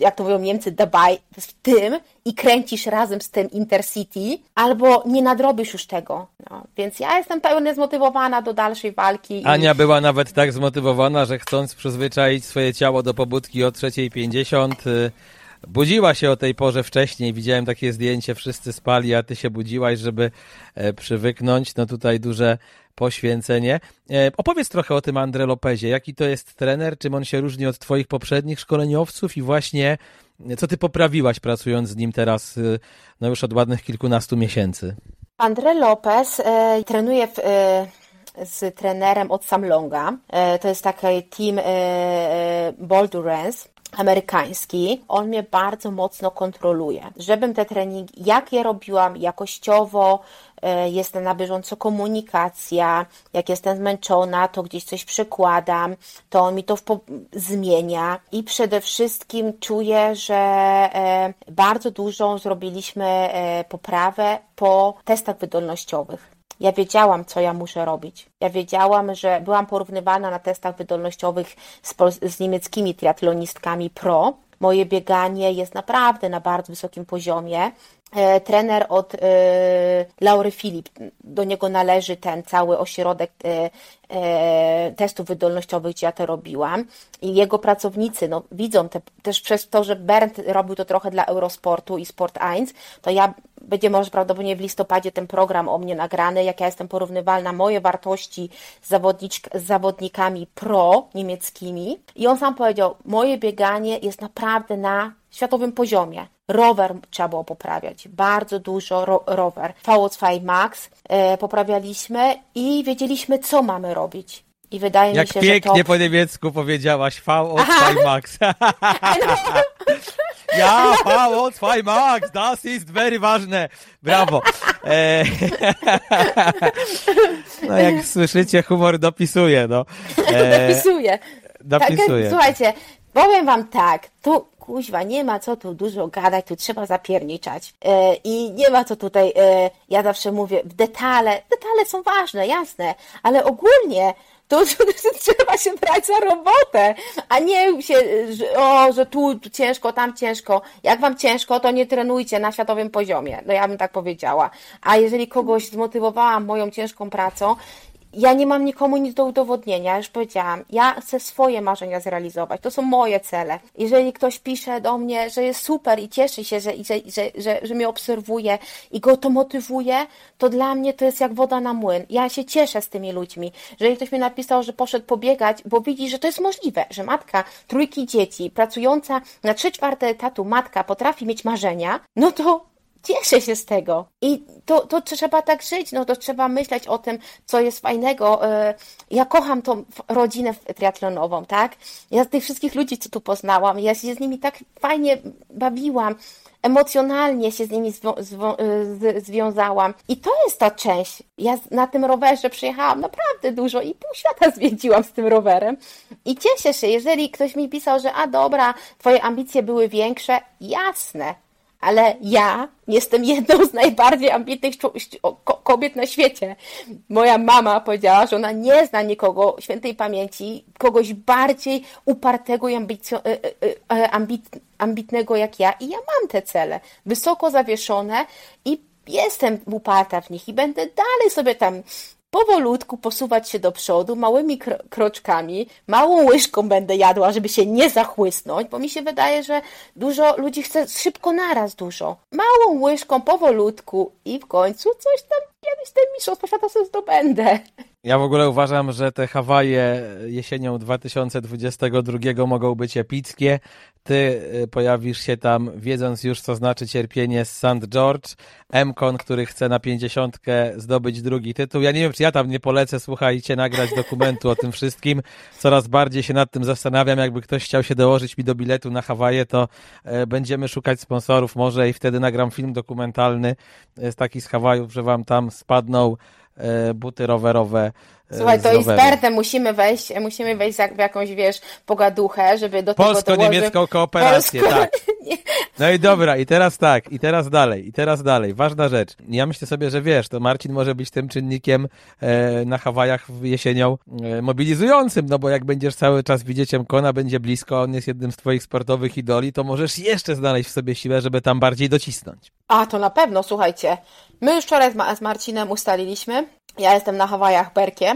jak to mówią Niemcy, dabei w tym i kręcisz razem z tym Intercity, albo nie nadrobisz już tego. No, więc ja jestem pełnie zmotywowana do dalszej walki. Ania i... była nawet tak zmotywowana, że chcąc przyzwyczaić swoje ciało do pobudki o 3.50, budziła się o tej porze wcześniej. Widziałem takie zdjęcie, wszyscy spali, a ty się budziłaś, żeby e, przywyknąć. No tutaj duże poświęcenie. E, opowiedz trochę o tym Andre Lopezie. Jaki to jest trener? Czym on się różni od twoich poprzednich szkoleniowców i właśnie e, co ty poprawiłaś pracując z nim teraz no już od ładnych kilkunastu miesięcy? Andre Lopez e, trenuje w, e, z trenerem od Samlonga. E, to jest taki team Boldurance amerykański, on mnie bardzo mocno kontroluje. Żebym te treningi, jak je robiłam jakościowo, e, jestem na bieżąco komunikacja, jak jestem zmęczona, to gdzieś coś przekładam, to on mi to zmienia i przede wszystkim czuję, że e, bardzo dużą zrobiliśmy e, poprawę po testach wydolnościowych. Ja wiedziałam, co ja muszę robić. Ja wiedziałam, że byłam porównywana na testach wydolnościowych z, z niemieckimi triatlonistkami pro. Moje bieganie jest naprawdę na bardzo wysokim poziomie. E, trener od e, Laury Filip, do niego należy ten cały ośrodek e, testów wydolnościowych, gdzie ja to robiłam. I jego pracownicy no, widzą te, też przez to, że Bernd robił to trochę dla Eurosportu i Sport 1, to ja będzie może prawdopodobnie w listopadzie ten program o mnie nagrany, jak ja jestem porównywalna, moje wartości z, z zawodnikami pro niemieckimi. I on sam powiedział, moje bieganie jest naprawdę na światowym poziomie. Rower trzeba było poprawiać, bardzo dużo ro rower. VO2 Max e, poprawialiśmy i wiedzieliśmy, co mamy robić. I wydaje Jak mi się, pięknie że to... po niemiecku powiedziałaś VO2 Max. ja, VO2 Max, das ist very ważne. Brawo. E... no jak słyszycie, humor dopisuje, no. E... Dopisuje. Dopisuje. Tak, słuchajcie, powiem wam tak, tu kuźwa, nie ma co tu dużo gadać, tu trzeba zapierniczać. E, I nie ma co tutaj, e, ja zawsze mówię, w detale, detale są ważne, jasne, ale ogólnie to, to, trzeba się brać za robotę, a nie się, że, o, że tu ciężko, tam ciężko. Jak wam ciężko, to nie trenujcie na światowym poziomie. No ja bym tak powiedziała. A jeżeli kogoś zmotywowałam moją ciężką pracą ja nie mam nikomu nic do udowodnienia, ja już powiedziałam, ja chcę swoje marzenia zrealizować, to są moje cele. Jeżeli ktoś pisze do mnie, że jest super i cieszy się, że, że, że, że, że mnie obserwuje i go to motywuje, to dla mnie to jest jak woda na młyn. Ja się cieszę z tymi ludźmi. Jeżeli ktoś mi napisał, że poszedł pobiegać, bo widzi, że to jest możliwe, że matka trójki dzieci, pracująca na trzy czwarte etatu matka potrafi mieć marzenia, no to cieszę się z tego. I to, to trzeba tak żyć, no to trzeba myśleć o tym, co jest fajnego. E, ja kocham tą rodzinę triatlonową, tak? Ja z tych wszystkich ludzi, co tu poznałam, ja się z nimi tak fajnie bawiłam emocjonalnie się z nimi zwo, zwo, z, związałam. I to jest ta część. Ja na tym rowerze przyjechałam naprawdę dużo i pół świata zwiedziłam z tym rowerem. I cieszę się, jeżeli ktoś mi pisał, że a dobra, twoje ambicje były większe, jasne, ale ja jestem jedną z najbardziej ambitnych kobiet na świecie. Moja mama powiedziała, że ona nie zna nikogo świętej pamięci, kogoś bardziej upartego i e, e, e, ambit, ambitnego jak ja. I ja mam te cele, wysoko zawieszone i jestem uparta w nich i będę dalej sobie tam powolutku posuwać się do przodu, małymi kro kroczkami, małą łyżką będę jadła, żeby się nie zachłysnąć, bo mi się wydaje, że dużo ludzi chce szybko naraz dużo. Małą łyżką, powolutku i w końcu coś tam kiedyś ten mistrzostwo świata sobie zdobędę. Ja w ogóle uważam, że te Hawaje jesienią 2022 mogą być epickie. Ty y, pojawisz się tam, wiedząc już, co znaczy cierpienie z St. George. Mkon, który chce na pięćdziesiątkę zdobyć drugi tytuł. Ja nie wiem, czy ja tam nie polecę, słuchajcie, nagrać dokumentu o tym wszystkim. Coraz bardziej się nad tym zastanawiam. Jakby ktoś chciał się dołożyć mi do biletu na Hawaje, to e, będziemy szukać sponsorów może i wtedy nagram film dokumentalny z takich z Hawajów, że wam tam spadną e, buty rowerowe Słuchaj, to jest Bertem musimy wejść, musimy wejść w jakąś, wiesz, pogaduchę, żeby do tego Polsko-niemiecką kooperację, Polsko... tak. No i dobra, i teraz tak, i teraz dalej, i teraz dalej. Ważna rzecz. Ja myślę sobie, że wiesz, to Marcin może być tym czynnikiem e, na Hawajach jesienią e, mobilizującym, no bo jak będziesz cały czas widzieć Kona, będzie blisko, on jest jednym z twoich sportowych idoli, to możesz jeszcze znaleźć w sobie siłę, żeby tam bardziej docisnąć. A, to na pewno, słuchajcie. My już wczoraj z, z Marcinem ustaliliśmy, ja jestem na Hawajach Berkiem,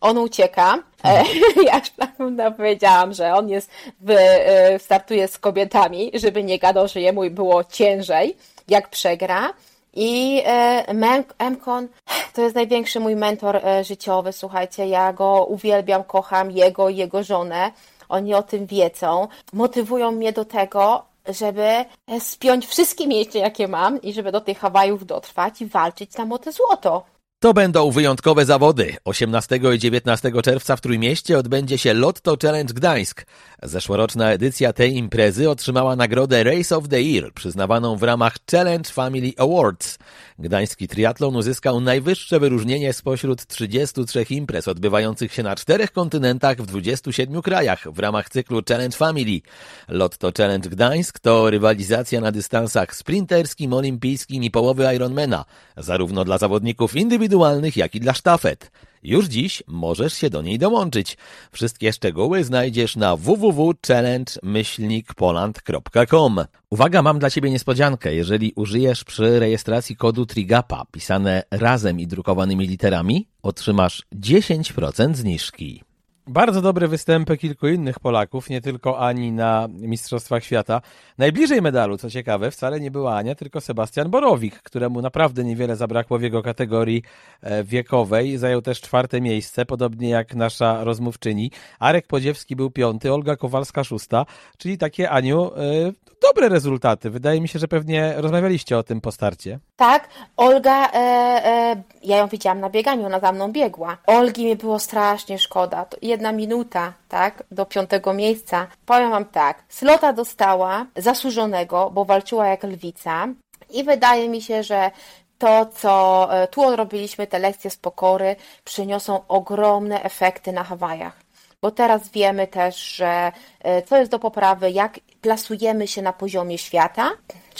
on ucieka. E, ja już prawda powiedziałam, że on jest w, e, startuje z kobietami, żeby nie gadał, że jemu było ciężej, jak przegra. I e, Mkon to jest największy mój mentor życiowy, słuchajcie, ja go uwielbiam, kocham, jego i jego żonę. Oni o tym wiedzą. Motywują mnie do tego, żeby spiąć wszystkie miejsca, jakie mam i żeby do tych Hawajów dotrwać i walczyć tam o te złoto. To będą wyjątkowe zawody. 18 i 19 czerwca w Trójmieście odbędzie się Lotto Challenge Gdańsk. Zeszłoroczna edycja tej imprezy otrzymała nagrodę Race of the Year, przyznawaną w ramach Challenge Family Awards. Gdański triatlon uzyskał najwyższe wyróżnienie spośród 33 imprez odbywających się na czterech kontynentach w 27 krajach w ramach cyklu Challenge Family. Lotto Challenge Gdańsk to rywalizacja na dystansach sprinterskim, olimpijskim i połowy Ironmana, zarówno dla zawodników indywidualnych, jak i dla sztafet. Już dziś możesz się do niej dołączyć. Wszystkie szczegóły znajdziesz na www.challenge-poland.com. Uwaga, mam dla Ciebie niespodziankę. Jeżeli użyjesz przy rejestracji kodu TRIGAPA pisane razem i drukowanymi literami, otrzymasz 10% zniżki. Bardzo dobre występy kilku innych Polaków, nie tylko Ani na Mistrzostwach Świata. Najbliżej medalu, co ciekawe, wcale nie była Ania, tylko Sebastian Borowik, któremu naprawdę niewiele zabrakło w jego kategorii e, wiekowej. Zajął też czwarte miejsce, podobnie jak nasza rozmówczyni. Arek Podziewski był piąty, Olga Kowalska szósta, czyli takie, Aniu, e, dobre rezultaty. Wydaje mi się, że pewnie rozmawialiście o tym po starcie. Tak, Olga, e, e, ja ją widziałam na bieganiu, ona za mną biegła. Olgi mi było strasznie szkoda. To jedna minuta, tak, do piątego miejsca. Powiem wam tak, slota dostała zasłużonego, bo walczyła jak lwica i wydaje mi się, że to, co e, tu odrobiliśmy, te lekcje z pokory, przyniosą ogromne efekty na Hawajach. Bo teraz wiemy też, że e, co jest do poprawy, jak plasujemy się na poziomie świata,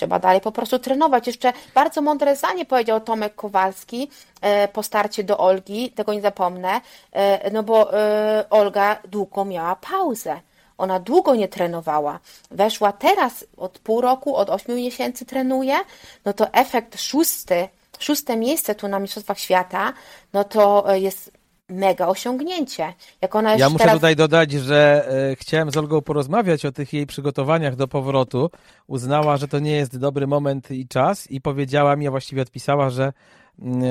trzeba dalej po prostu trenować. Jeszcze bardzo mądre zdanie powiedział Tomek Kowalski e, po starcie do Olgi, tego nie zapomnę, e, no bo e, Olga długo miała pauzę. Ona długo nie trenowała. Weszła teraz od pół roku, od ośmiu miesięcy trenuje, no to efekt szósty, szóste miejsce tu na Mistrzostwach Świata, no to jest mega osiągnięcie. Jak ona ja muszę teraz... tutaj dodać, że e, chciałem z Olgą porozmawiać o tych jej przygotowaniach do powrotu. Uznała, że to nie jest dobry moment i czas i powiedziała mi, a właściwie odpisała, że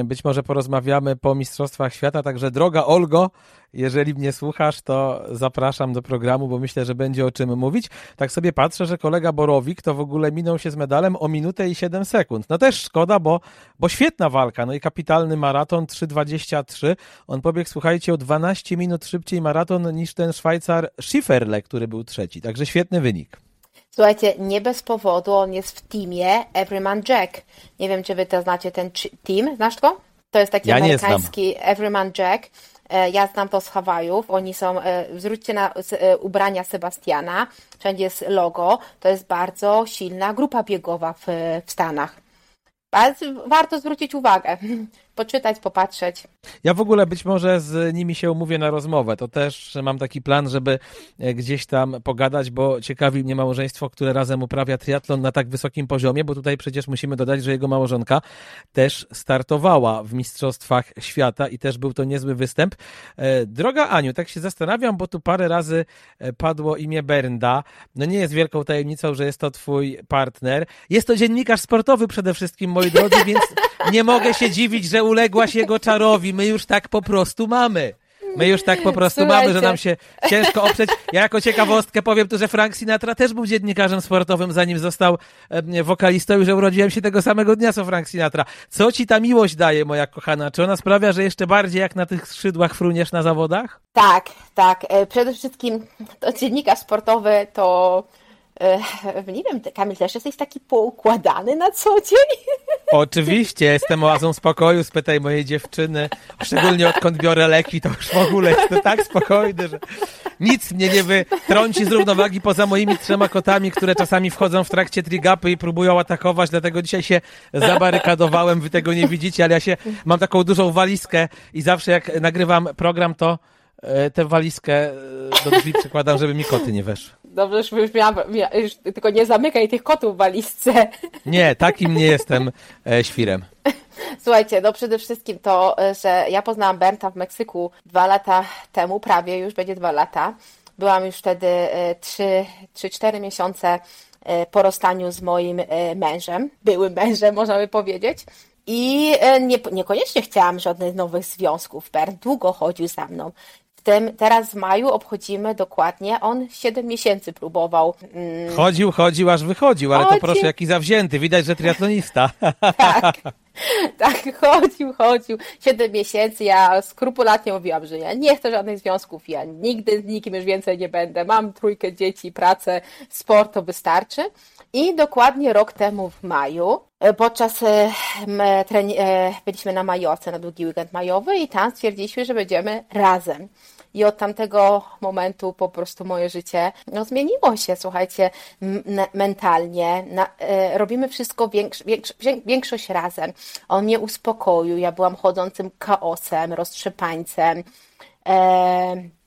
być może porozmawiamy po Mistrzostwach Świata. Także droga Olgo, jeżeli mnie słuchasz, to zapraszam do programu, bo myślę, że będzie o czym mówić. Tak sobie patrzę, że kolega Borowik to w ogóle minął się z medalem o minutę i 7 sekund. No też szkoda, bo, bo świetna walka. No i kapitalny maraton 3,23. On pobiegł, słuchajcie, o 12 minut szybciej maraton niż ten Szwajcar Schifferle, który był trzeci. Także świetny wynik. Słuchajcie, nie bez powodu on jest w teamie Everyman Jack. Nie wiem, czy wy to znacie ten team. Znasz go? To jest taki ja amerykański Everyman Jack. E, ja znam to z Hawajów. Oni są, e, zwróćcie na e, ubrania Sebastiana, wszędzie jest logo. To jest bardzo silna grupa biegowa w, w Stanach. Warto zwrócić uwagę poczytać, popatrzeć. Ja w ogóle być może z nimi się umówię na rozmowę. To też mam taki plan, żeby e, gdzieś tam pogadać, bo ciekawi mnie małżeństwo, które razem uprawia triatlon na tak wysokim poziomie, bo tutaj przecież musimy dodać, że jego małżonka też startowała w Mistrzostwach Świata i też był to niezły występ. E, droga Aniu, tak się zastanawiam, bo tu parę razy e, padło imię Bernda. No nie jest wielką tajemnicą, że jest to twój partner. Jest to dziennikarz sportowy przede wszystkim, moi drodzy, więc nie mogę się dziwić, że uległaś jego czarowi. My już tak po prostu mamy. My już tak po prostu Słuchajcie. mamy, że nam się ciężko oprzeć. Ja jako ciekawostkę powiem tu, że Frank Sinatra też był dziennikarzem sportowym, zanim został wokalistą i że urodziłem się tego samego dnia, co Frank Sinatra. Co ci ta miłość daje, moja kochana? Czy ona sprawia, że jeszcze bardziej jak na tych skrzydłach fruniesz na zawodach? Tak, tak. E, przede wszystkim to dziennikarz sportowy to nie wiem, Kamil, też jesteś taki poukładany na co dzień? Oczywiście, jestem oazą spokoju, spytaj mojej dziewczyny. Szczególnie odkąd biorę leki, to już w ogóle jestem tak spokojny, że nic mnie nie wytrąci z równowagi poza moimi trzema kotami, które czasami wchodzą w trakcie trigapy i próbują atakować, dlatego dzisiaj się zabarykadowałem, wy tego nie widzicie, ale ja się mam taką dużą walizkę i zawsze jak nagrywam program, to e, tę walizkę e, do drzwi przykładam, żeby mi koty nie weszły. Dobrze, już, już miałam, już, tylko nie zamykaj tych kotów w walizce. Nie, takim nie jestem e, świrem. Słuchajcie, no przede wszystkim to, e, że ja poznałam Bernta w Meksyku dwa lata temu, prawie już będzie dwa lata. Byłam już wtedy 3-4 e, miesiące e, po rozstaniu z moim mężem, byłym mężem, można by powiedzieć. I nie, niekoniecznie chciałam żadnych nowych związków. Bernd długo chodził za mną. W tym, teraz w maju obchodzimy dokładnie, on 7 miesięcy próbował. Mm. Chodził, chodził, aż wychodził, ale to proszę, jaki zawzięty, widać, że triatlonista. Tak, tak, chodził, chodził. 7 miesięcy, ja skrupulatnie mówiłam, że ja nie chcę żadnych związków, ja nigdy z nikim już więcej nie będę, mam trójkę dzieci, pracę, sport, to wystarczy. I dokładnie rok temu w maju, podczas e, e, byliśmy na Majorce, na długi weekend majowy i tam stwierdziliśmy, że będziemy razem. I od tamtego momentu po prostu moje życie no, zmieniło się, słuchajcie, mentalnie. Na, e, robimy wszystko większ, większ, większość razem. On mnie uspokoił, ja byłam chodzącym chaosem, roztrzepańcem. E,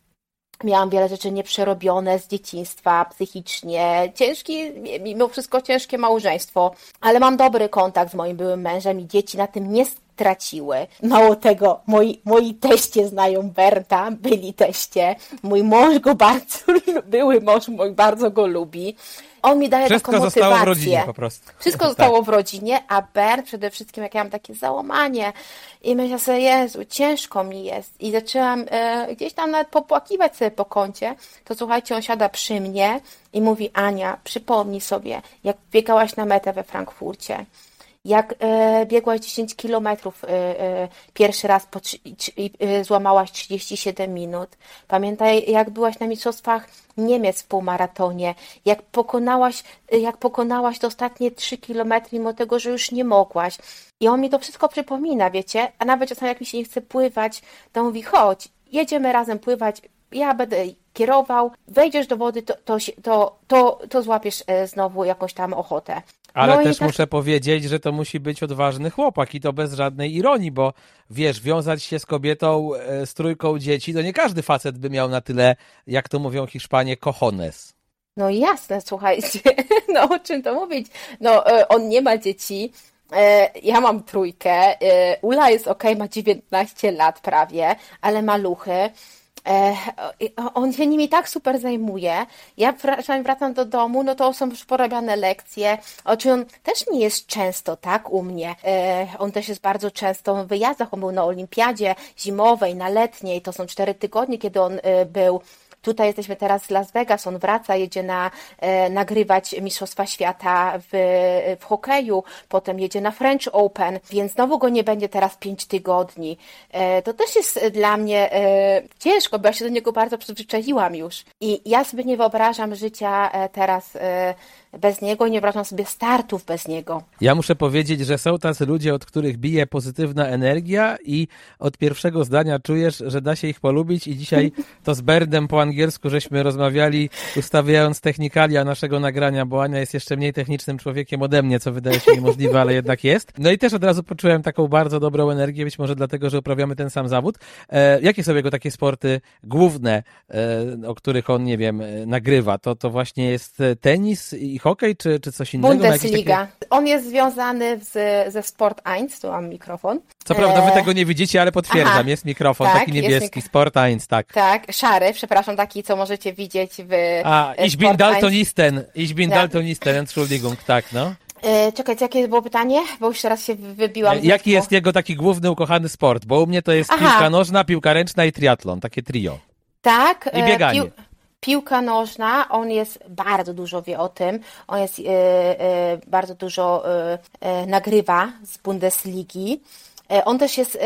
Miałam wiele rzeczy nieprzerobione z dzieciństwa, psychicznie. Ciężki, mimo wszystko ciężkie małżeństwo, ale mam dobry kontakt z moim byłym mężem i dzieci na tym nie straciły. Mało tego, moi, moi teście znają Berta, byli teście. Mój mąż go bardzo, były mąż mój bardzo go lubi. On mi daje Wszystko taką motywację. zostało w rodzinie po prostu. Wszystko zostało tak. w rodzinie, a Bert przede wszystkim, jak ja mam takie załamanie i myślę sobie, Jezu, ciężko mi jest. I zaczęłam e, gdzieś tam nawet popłakiwać sobie po kącie, to słuchajcie, on siada przy mnie i mówi, Ania, przypomnij sobie, jak biegałaś na metę we Frankfurcie jak e, biegłaś 10 kilometrów e, e, pierwszy raz po, e, złamałaś 37 minut. Pamiętaj, jak byłaś na mistrzostwach Niemiec w półmaratonie, jak pokonałaś, e, jak pokonałaś te ostatnie 3 kilometry, mimo tego, że już nie mogłaś. I on mi to wszystko przypomina, wiecie? A nawet czasami jak mi się nie chce pływać, to mówi, chodź, jedziemy razem pływać, ja będę kierował, wejdziesz do wody, to, to, to, to, to złapiesz e, znowu jakąś tam ochotę. Ale No też tak- muszę powiedzieć, że to musi być odważny chłopak i to bez żadnej ironii, bo wiesz, wiązać się z kobietą, e, z trójką dzieci, to nie każdy facet by miał na tyle, jak to mówią Hiszpanie, cojones. No jasne, słuchajcie, no o czym to mówić? No e, on nie ma dzieci, e, ja mam trójkę, Ula jest ok, ma 19 lat prawie, ale maluchy. E, o- On się nimi tak super zajmuje. Ja czasami wracam do domu, no to są już porabiane lekcje. Oczy on też nie jest często, tak, u mnie. E, On też jest bardzo często w wyjazdach. On był na olimpiadzie zimowej, na letniej. To są cztery tygodnie, kiedy on e, był Tutaj jesteśmy teraz z Las Vegas, on wraca, jedzie na, e, nagrywać Mistrzostwa Świata w, w hokeju, potem jedzie na French Open, więc znowu go nie będzie teraz pięć tygodni. E, to też jest dla mnie e, ciężko, bo ja się do niego bardzo przyzwyczaiłam już. I ja sobie nie wyobrażam życia e, teraz e, bez niego, nie wyobrażam sobie startów bez niego. Ja muszę powiedzieć, że są tacy ludzie, od których bije pozytywna energia i od pierwszego zdania czujesz, że da się ich polubić i dzisiaj to z Berdem po angielsku żeśmy rozmawiali, ustawiając technikalia naszego nagrania, bo Ania jest jeszcze mniej technicznym człowiekiem ode mnie, co wydaje się niemożliwe, ale jednak jest. No i też od razu poczułem taką bardzo dobrą energię, być może dlatego, że uprawiamy ten sam zawód. E, jakie są jego takie sporty główne, e, o których on, nie wiem, e, nagrywa? To, to właśnie jest e, tenis i hokej, czy, czy coś innego? Bundesliga. takie- On jest związany z, ze Sport 1, tu mam mikrofon. Co prawda wy E, tego nie widzicie, ale potwierdzam, aha. jest mikrofon, Tak, taki niebieski, mik- Sport 1, tak. Tak, szary, przepraszam, taki, co możecie widzieć w A, e, ich bin Sport 1. Daltonisten, ich bin Tak. Daltonisten, Entschuldigung, tak, no. E, czekajcie, jakie było pytanie? Bo już teraz się wybiłam. z Jaki jest jego taki główny, ukochany sport? Bo u mnie to jest Aha. piłka nożna, piłka ręczna i triatlon, takie trio. Tak. I bieganie. Piłka nożna, on jest, bardzo dużo wie o tym. On jest, e, e, bardzo dużo e, nagrywa z Bundesligi. On też jest,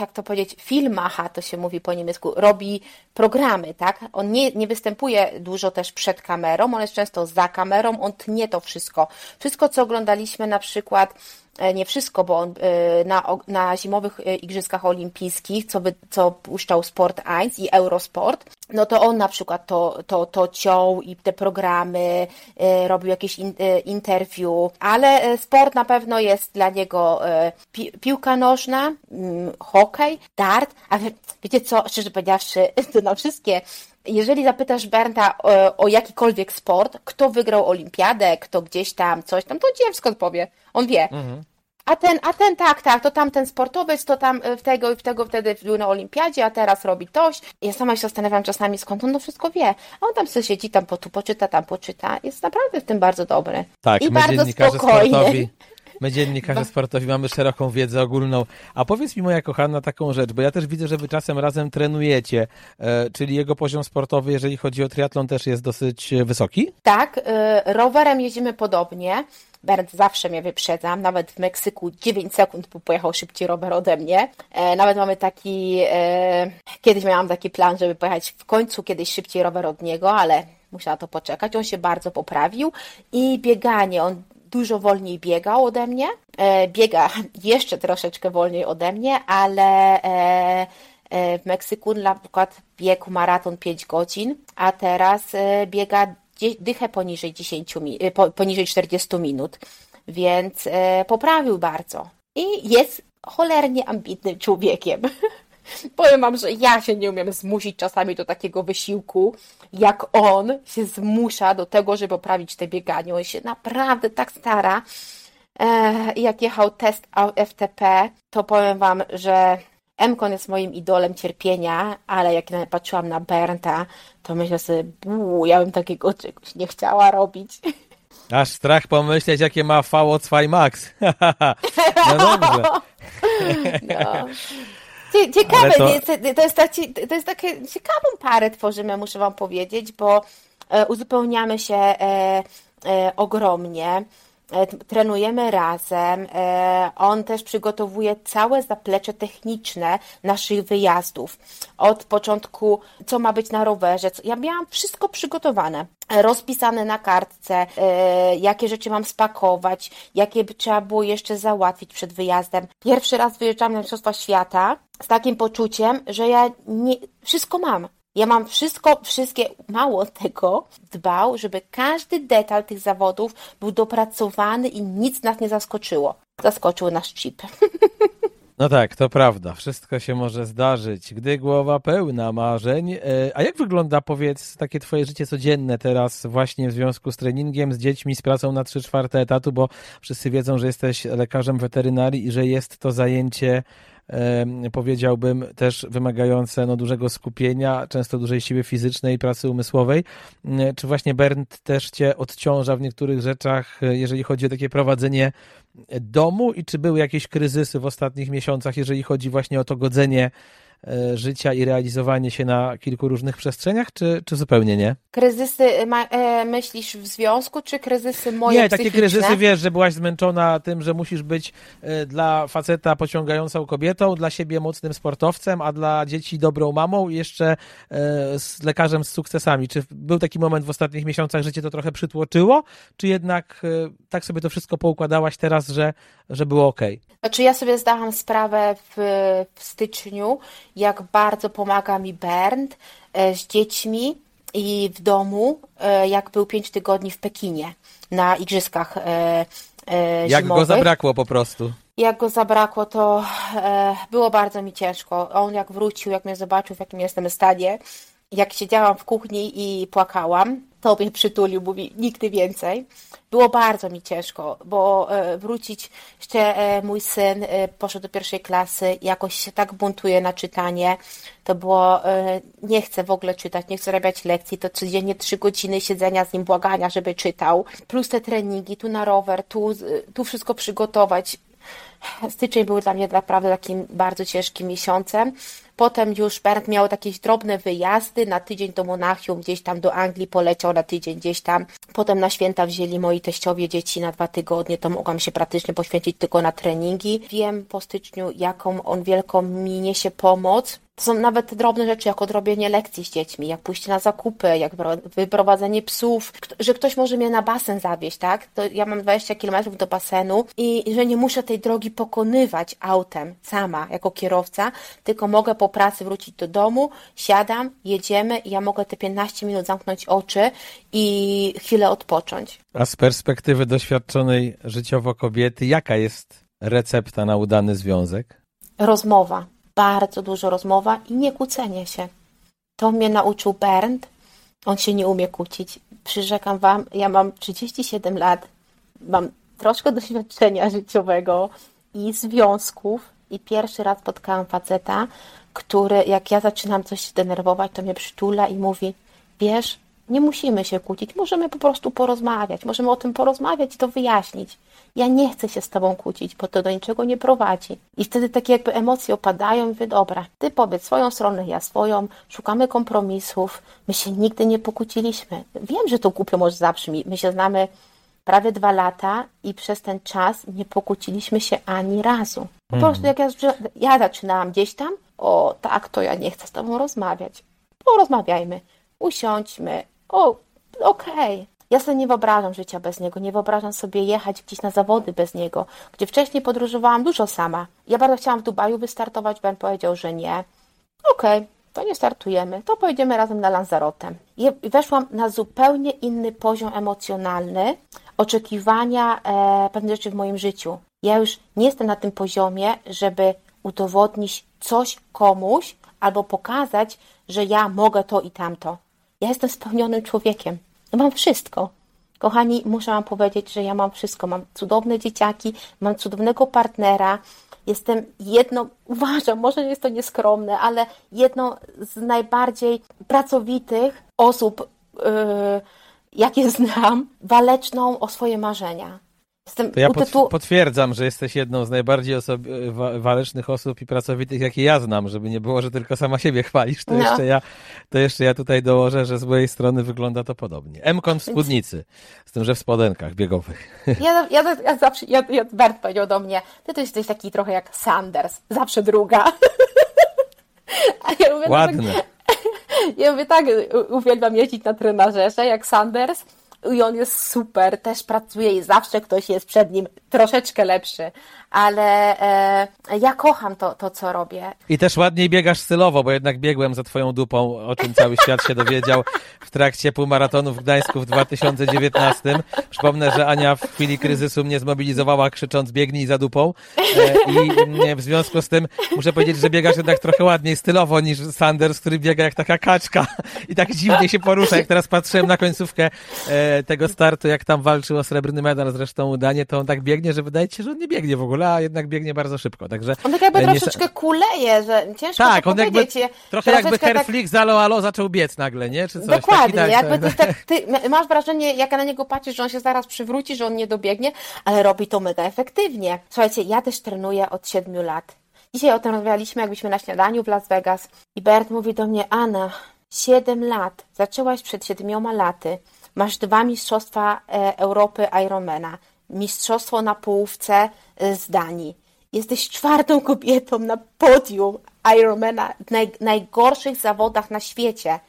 jak to powiedzieć, filmacha, to się mówi po niemiecku, robi programy, tak? On nie, nie występuje dużo też przed kamerą, on jest często za kamerą, on tnie to wszystko. Wszystko, co oglądaliśmy na przykład nie wszystko, bo on e, na, na zimowych e, Igrzyskach Olimpijskich, co, by, co puszczał Sport 1 i Eurosport, no to on na przykład to, to, to ciął i te programy, e, robił jakieś in, e, interview, ale e, sport na pewno jest dla niego e, pi, piłka nożna, mm, hokej, dart, a wie, wiecie co, szczerze powiedziawszy, to na wszystkie jeżeli zapytasz Bernta o, o jakikolwiek sport, kto wygrał olimpiadę, kto gdzieś tam coś tam, to dziewsko powie. On wie. A ten, a ten tak, tak, to tamten sportowiec, to tam y, w tego i w tego wtedy był na olimpiadzie, a teraz robi toś. Ja sama się zastanawiam czasami, skąd on to wszystko wie. A on tam sobie siedzi, tam po, tu poczyta, tam poczyta. Jest naprawdę w tym bardzo dobry. Tak, I my bardzo dziennikarze spokojny. sportowi. My dziennikarze sportowi mamy szeroką wiedzę ogólną. A powiedz mi, moja kochana, taką rzecz, bo ja też widzę, że wy czasem razem trenujecie, e, czyli jego poziom sportowy, jeżeli chodzi o triatlon, też jest dosyć e, wysoki? Tak, y, rowerem jeździmy podobnie. Bernd zawsze mnie wyprzedza, nawet w Meksyku 9 sekund bo pojechał szybciej rower ode mnie. E, nawet mamy taki, e, kiedyś miałam taki plan, żeby pojechać w końcu kiedyś szybciej rower od niego, ale musiała to poczekać. On się bardzo poprawił i bieganie, on dużo wolniej biegał ode mnie. E, biega jeszcze troszeczkę wolniej ode mnie, ale e, e, w Meksyku na przykład biegł maraton 5 godzin, a teraz biega dychę poniżej 10 mi- e, po, poniżej 40 minut, więc poprawił bardzo. I jest cholernie ambitnym człowiekiem. Powiem wam, że ja się nie umiem zmusić czasami do takiego wysiłku, jak on się zmusza do tego, żeby poprawić te bieganie. On się naprawdę tak stara. E, jak jechał test FTP, to powiem wam, że Mkon jest moim idolem cierpienia, ale jak patrzyłam na Bernta, to myślę sobie, buu, ja bym takiego czegoś nie chciała robić. Aż strach pomyśleć, jakie ma VO2 Max. no dobrze. No. Cie- Ciekawe, to... Jest, to, jest taki, to jest takie ciekawą parę tworzymy, muszę wam powiedzieć, bo e, uzupełniamy się e, e, ogromnie. E, Trenujemy razem. E, On też przygotowuje całe zaplecze techniczne naszych wyjazdów. Od początku, co ma być na rowerze. Ja miałam wszystko przygotowane. E, Rozpisane na kartce, jakie rzeczy mam spakować, jakie trzeba było jeszcze załatwić przed wyjazdem. Pierwszy raz wyjeżdżam na Mistrzostwa Świata z takim poczuciem, że ja nie, wszystko mam. Ja mam wszystko, wszystkie, mało tego, dbał, żeby każdy detal tych zawodów był dopracowany i nic nas nie zaskoczyło. Zaskoczył nasz chip. No tak, to prawda. Wszystko się może zdarzyć, gdy głowa pełna marzeń. E, a jak wygląda, powiedz, takie twoje życie codzienne teraz właśnie w związku z treningiem, z dziećmi, z pracą na 3 czwarte etatu, bo wszyscy wiedzą, że jesteś lekarzem weterynarii i że jest to zajęcie powiedziałbym, też wymagające no, dużego skupienia, często dużej siły fizycznej, pracy umysłowej. Czy właśnie Bernd też cię odciąża w niektórych rzeczach, jeżeli chodzi o takie prowadzenie domu i czy były jakieś kryzysy w ostatnich miesiącach, jeżeli chodzi właśnie o to godzenie E, życia i realizowanie się na kilku różnych przestrzeniach, czy, czy zupełnie nie? Kryzysy e, myślisz w związku, czy kryzysy moje Nie, takie kryzysy, wiesz, że byłaś zmęczona tym, że musisz być e, dla faceta pociągającą kobietą, dla siebie mocnym sportowcem, a dla dzieci dobrą mamą i jeszcze z lekarzem z sukcesami. Czy był taki moment w ostatnich miesiącach, że cię to trochę przytłoczyło, czy jednak tak sobie to wszystko poukładałaś teraz, że, że było ok? Znaczy ja sobie zdałam sprawę w, w styczniu, jak bardzo pomaga mi Bernd e, z dziećmi i w domu, e, jak był pięć tygodni w Pekinie na igrzyskach e, Jak go zabrakło po prostu. Jak go zabrakło, to było bardzo mi ciężko. On jak wrócił, jak mnie zobaczył, w jakim jestem stanie, jak siedziałam w kuchni i płakałam, to przytulił, mówi nigdy więcej. Było bardzo mi ciężko, bo e, wrócić, jeszcze e, mój syn e, poszedł do pierwszej klasy, jakoś się tak buntuje na czytanie, to było, nie chcę w ogóle czytać, nie chcę robić lekcji, to codziennie trzy godziny siedzenia z nim, błagania, żeby czytał, plus te treningi, tu na rower, tu, tu wszystko przygotować. Styczeń był dla mnie naprawdę takim bardzo ciężkim miesiącem. Potem już Bernd miał jakieś drobne wyjazdy, na tydzień do Monachium, gdzieś tam do Anglii poleciał na tydzień gdzieś tam. Potem na święta wzięli moi teściowie dzieci na dwa tygodnie, to mogłam się praktycznie poświęcić tylko na treningi. Wiem po styczniu, jaką on wielką mi niesie pomoc to są nawet drobne rzeczy, jak odrobienie lekcji z dziećmi, jak pójście na zakupy, jak wyprowadzenie psów, że ktoś może mnie na basen zawieźć, tak? To ja mam 20 km do basenu i że nie muszę tej drogi pokonywać autem sama jako kierowca, tylko mogę po pracy wrócić do domu, siadam, jedziemy i ja mogę te 15 minut zamknąć oczy i chwilę odpocząć. A z perspektywy doświadczonej życiowo kobiety, jaka jest recepta na udany związek? Rozmowa bardzo dużo rozmowa i nie kłócenie się. To mnie nauczył Bernd. On się nie umie kłócić. Przyrzekam wam, ja mam 37 lat, mam troszkę doświadczenia życiowego i związków i pierwszy raz spotkałam faceta, który jak ja zaczynam coś denerwować, to mnie przytula i mówi, wiesz, nie musimy się kłócić, możemy po prostu porozmawiać, możemy o tym porozmawiać i to wyjaśnić. Ja nie chcę się z tobą kłócić, bo to do niczego nie prowadzi. I wtedy takie jakby emocje opadają i mówię, dobra, ty powiedz swoją stronę, ja swoją, szukamy kompromisów, my się nigdy nie pokłóciliśmy. Wiem, że to głupio może zabrzmi, my się znamy prawie dwa lata i przez ten czas nie pokłóciliśmy się ani razu. Po mhm. prostu jak ja, ja zaczynałam gdzieś tam, o tak, to ja nie chcę z tobą rozmawiać. Porozmawiajmy, usiądźmy, o, okej. Okay. Ja sobie nie wyobrażam życia bez niego, nie wyobrażam sobie jechać gdzieś na zawody bez niego, gdzie wcześniej podróżowałam dużo sama. Ja bardzo chciałam w Dubaju wystartować, Ben powiedział, że nie. Okej, okay, to nie startujemy, to pojedziemy razem na Lanzarote. I weszłam na zupełnie inny poziom emocjonalny, oczekiwania e, pewnych rzeczy w moim życiu. Ja już nie jestem na tym poziomie, żeby udowodnić coś komuś albo pokazać, że ja mogę to i tamto. Ja jestem spełnionym człowiekiem. Mam wszystko. Kochani, muszę Wam powiedzieć, że ja mam wszystko. Mam cudowne dzieciaki, mam cudownego partnera. Jestem jedną, uważam, może jest to nieskromne, ale jedną z najbardziej pracowitych osób, yy, jakie znam, waleczną o swoje marzenia. Jestem to ja tytułu... potwierdzam, że jesteś jedną z najbardziej osob... walecznych osób i pracowitych, jakie ja znam, żeby nie było, że tylko sama siebie chwalisz, to, no. jeszcze, ja, to jeszcze ja tutaj dołożę, że z mojej strony wygląda to podobnie. M-kon w spódnicy, z tym, że w spodenkach biegowych. Ja, ja, ja zawsze, ja, ja Bert powiedział do mnie, ty to jesteś taki trochę jak Sanders, zawsze druga. A ja mówię, no tak- Ładne. Tak, ja mówię tak, uwielbiam jeździć na trenażerze jak Sanders, i on jest super, też pracuje i zawsze ktoś jest przed nim troszeczkę lepszy, ale e, ja kocham to, to, co robię. I też ładniej biegasz stylowo, bo jednak biegłem za twoją dupą, o czym cały świat się dowiedział w trakcie półmaratonu w Gdańsku w 2019. Przypomnę, że Ania w chwili kryzysu mnie zmobilizowała krzycząc biegnij za dupą e, i mm, w związku z tym muszę powiedzieć, że biegasz jednak trochę ładniej stylowo niż Sanders, który biega jak taka kaczka i tak dziwnie się porusza. Jak teraz patrzyłem na końcówkę e, tego startu, jak tam walczył o srebrny medal, zresztą udanie, to on tak biegnie, że wydaje się, że on nie biegnie w ogóle, a jednak biegnie bardzo szybko. Także On tak jakby e, nie- troszeczkę kuleje, że ciężko tak, on jakby, trochę jakby Troszeczkę tak- Herflick z Alo zaczął biec nagle, nie? Czy coś Dokładnie, tak, jakby tak, to, tak, ty masz wrażenie, jak na niego patrzysz, że on się zaraz przywróci, że on nie dobiegnie, ale robi to mega efektywnie. Słuchajcie, ja też trenuję od siedmiu lat. Dzisiaj o tym rozmawialiśmy, jak byliśmy na śniadaniu w Las Vegas i Bert mówi do mnie, Anna, siedem lat, zaczęłaś przed siedmioma laty, masz dwa mistrzostwa e, Europy Ironmana, mistrzostwo na połówce e, z Danii. Jesteś czwartą kobietą na podium Ironmana w naj, najgorszych zawodach na świecie.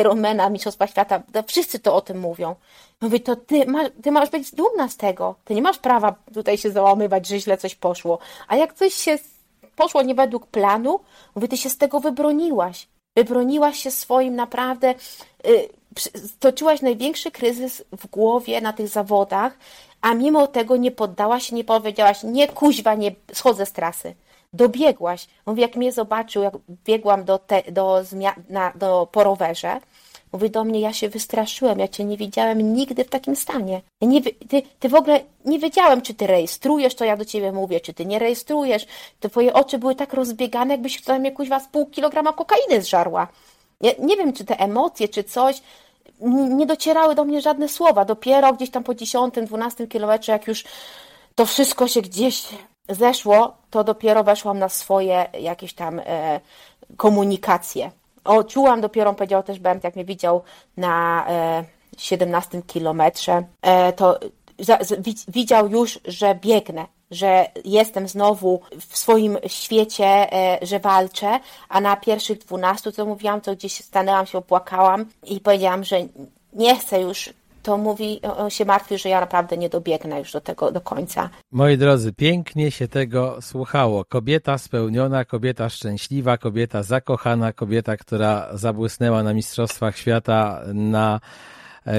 Ironmana, Mistrzostwa Świata, wszyscy to o tym mówią. Mówię, to ty, masz, ty masz być dumna z tego. Ty nie masz prawa tutaj się załamywać, że źle coś poszło. A jak coś się poszło nie według planu, mówię, ty się z tego wybroniłaś. Wybroniłaś się swoim naprawdę, y, stoczyłaś największy kryzys w głowie na tych zawodach, a mimo tego nie poddałaś się, nie powiedziałaś, nie kuźwa, nie schodzę z trasy. Dobiegłaś. Mówi, jak mnie zobaczył, jak biegłam do, te, do, na, do po rowerze, mówi do mnie, ja się wystraszyłem, ja cię nie widziałem nigdy w takim stanie. Ja nie, ty, ty w ogóle nie wiedziałem, czy ty rejestrujesz, to ja do ciebie mówię, czy ty nie rejestrujesz. Twoje oczy były tak rozbiegane, jakbyś co najmniej kuźwa z pół kilograma kokainy zżarła. Ja nie wiem, czy te emocje, czy coś, nie docierały do mnie żadne słowa. Dopiero gdzieś tam po 10, 12 kilometrze, jak już to wszystko się gdzieś zeszło, to dopiero weszłam na swoje jakieś tam e, komunikacje. O, czułam dopiero, powiedział też Bernd, jak mnie widział na e, 17 kilometrze, e, to za, z, wi, widział już, że biegnę, że jestem znowu w swoim świecie, e, że walczę, a na pierwszych 12, co mówiłam, to gdzieś stanęłam się, opłakałam i powiedziałam, że nie chcę już to mówi, on się martwi, że ja naprawdę nie dobiegnę już do tego do końca. Moi drodzy, pięknie się tego słuchało. Kobieta spełniona, kobieta szczęśliwa, kobieta zakochana, kobieta, która zabłysnęła na Mistrzostwach Świata na,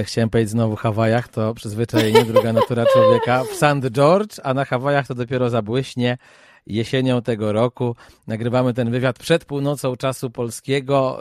chciałem powiedzieć znowu Hawajach, to przyzwyczajenie, druga natura człowieka, w St. George, a na Hawajach to dopiero zabłyśnie jesienią tego roku. Nagrywamy ten wywiad przed północą czasu polskiego,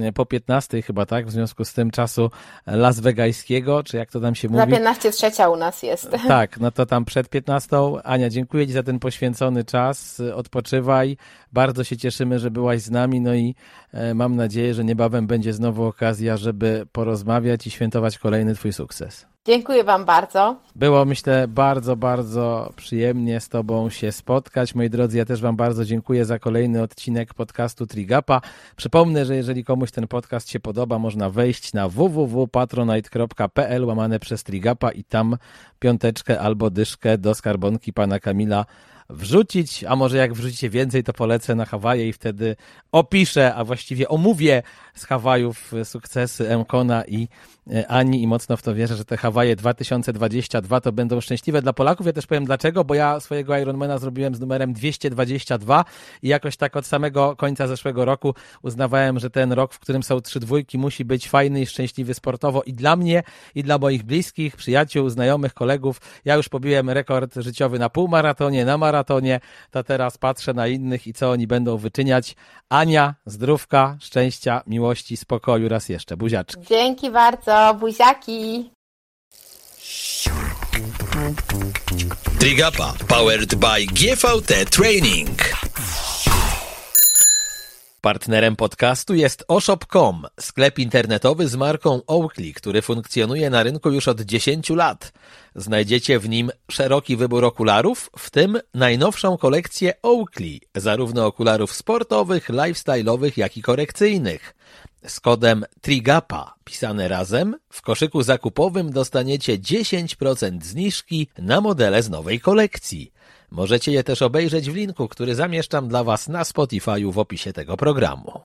yy, po 15 chyba, tak? W związku z tym czasu Las Vegaskiego, czy jak to tam się mówi. 15 trzecia u nas jest. Tak, no to tam przed 15. Ania, dziękuję Ci za ten poświęcony czas. Odpoczywaj. Bardzo się cieszymy, że byłaś z nami. No i e, mam nadzieję, że niebawem będzie znowu okazja, żeby porozmawiać i świętować kolejny Twój sukces. Dziękuję Wam bardzo. Było, myślę, bardzo, bardzo przyjemnie z Tobą się spotkać. Moi drodzy, ja też Wam bardzo dziękuję za kolejny odcinek podcastu Trigapa. Przypomnę, że jeżeli komuś ten podcast się podoba, można wejść na www.patronite.pl łamane przez Trigapa i tam piąteczkę albo dyszkę do skarbonki pana Kamila wrzucić, a może jak wrzucicie więcej, to polecę na Hawaje i wtedy opiszę, a właściwie omówię z Hawajów sukcesy Mkona i e, Ani i mocno w to wierzę, że te Hawaje 2022 to będą szczęśliwe dla Polaków. Ja też powiem dlaczego, bo ja swojego Ironmana zrobiłem z numerem 222 i jakoś tak od samego końca zeszłego roku uznawałem, że ten rok, w którym są trzy dwójki, musi być fajny i szczęśliwy sportowo i dla mnie, i dla moich bliskich, przyjaciół, znajomych, kolegów. Ja już pobiłem rekord życiowy na półmaratonie, na maratonie, to teraz patrzę na innych i co oni będą wyczyniać. Ania, zdrówka, szczęścia, miłości, spokoju raz jeszcze. Buziaczki. Dzięki bardzo, buziaki. Trigapa powered by GVT Training. Partnerem podcastu jest oshop.com, sklep internetowy z marką Oakley, który funkcjonuje na rynku już od 10 lat. Znajdziecie w nim szeroki wybór okularów, w tym najnowszą kolekcję Oakley, zarówno okularów sportowych, lifestyle'owych, jak i korekcyjnych. Z kodem TRIGAPA, pisane razem, w koszyku zakupowym dostaniecie 10% zniżki na modele z nowej kolekcji. Możecie je też obejrzeć w linku, który zamieszczam dla Was na Spotify'u w opisie tego programu.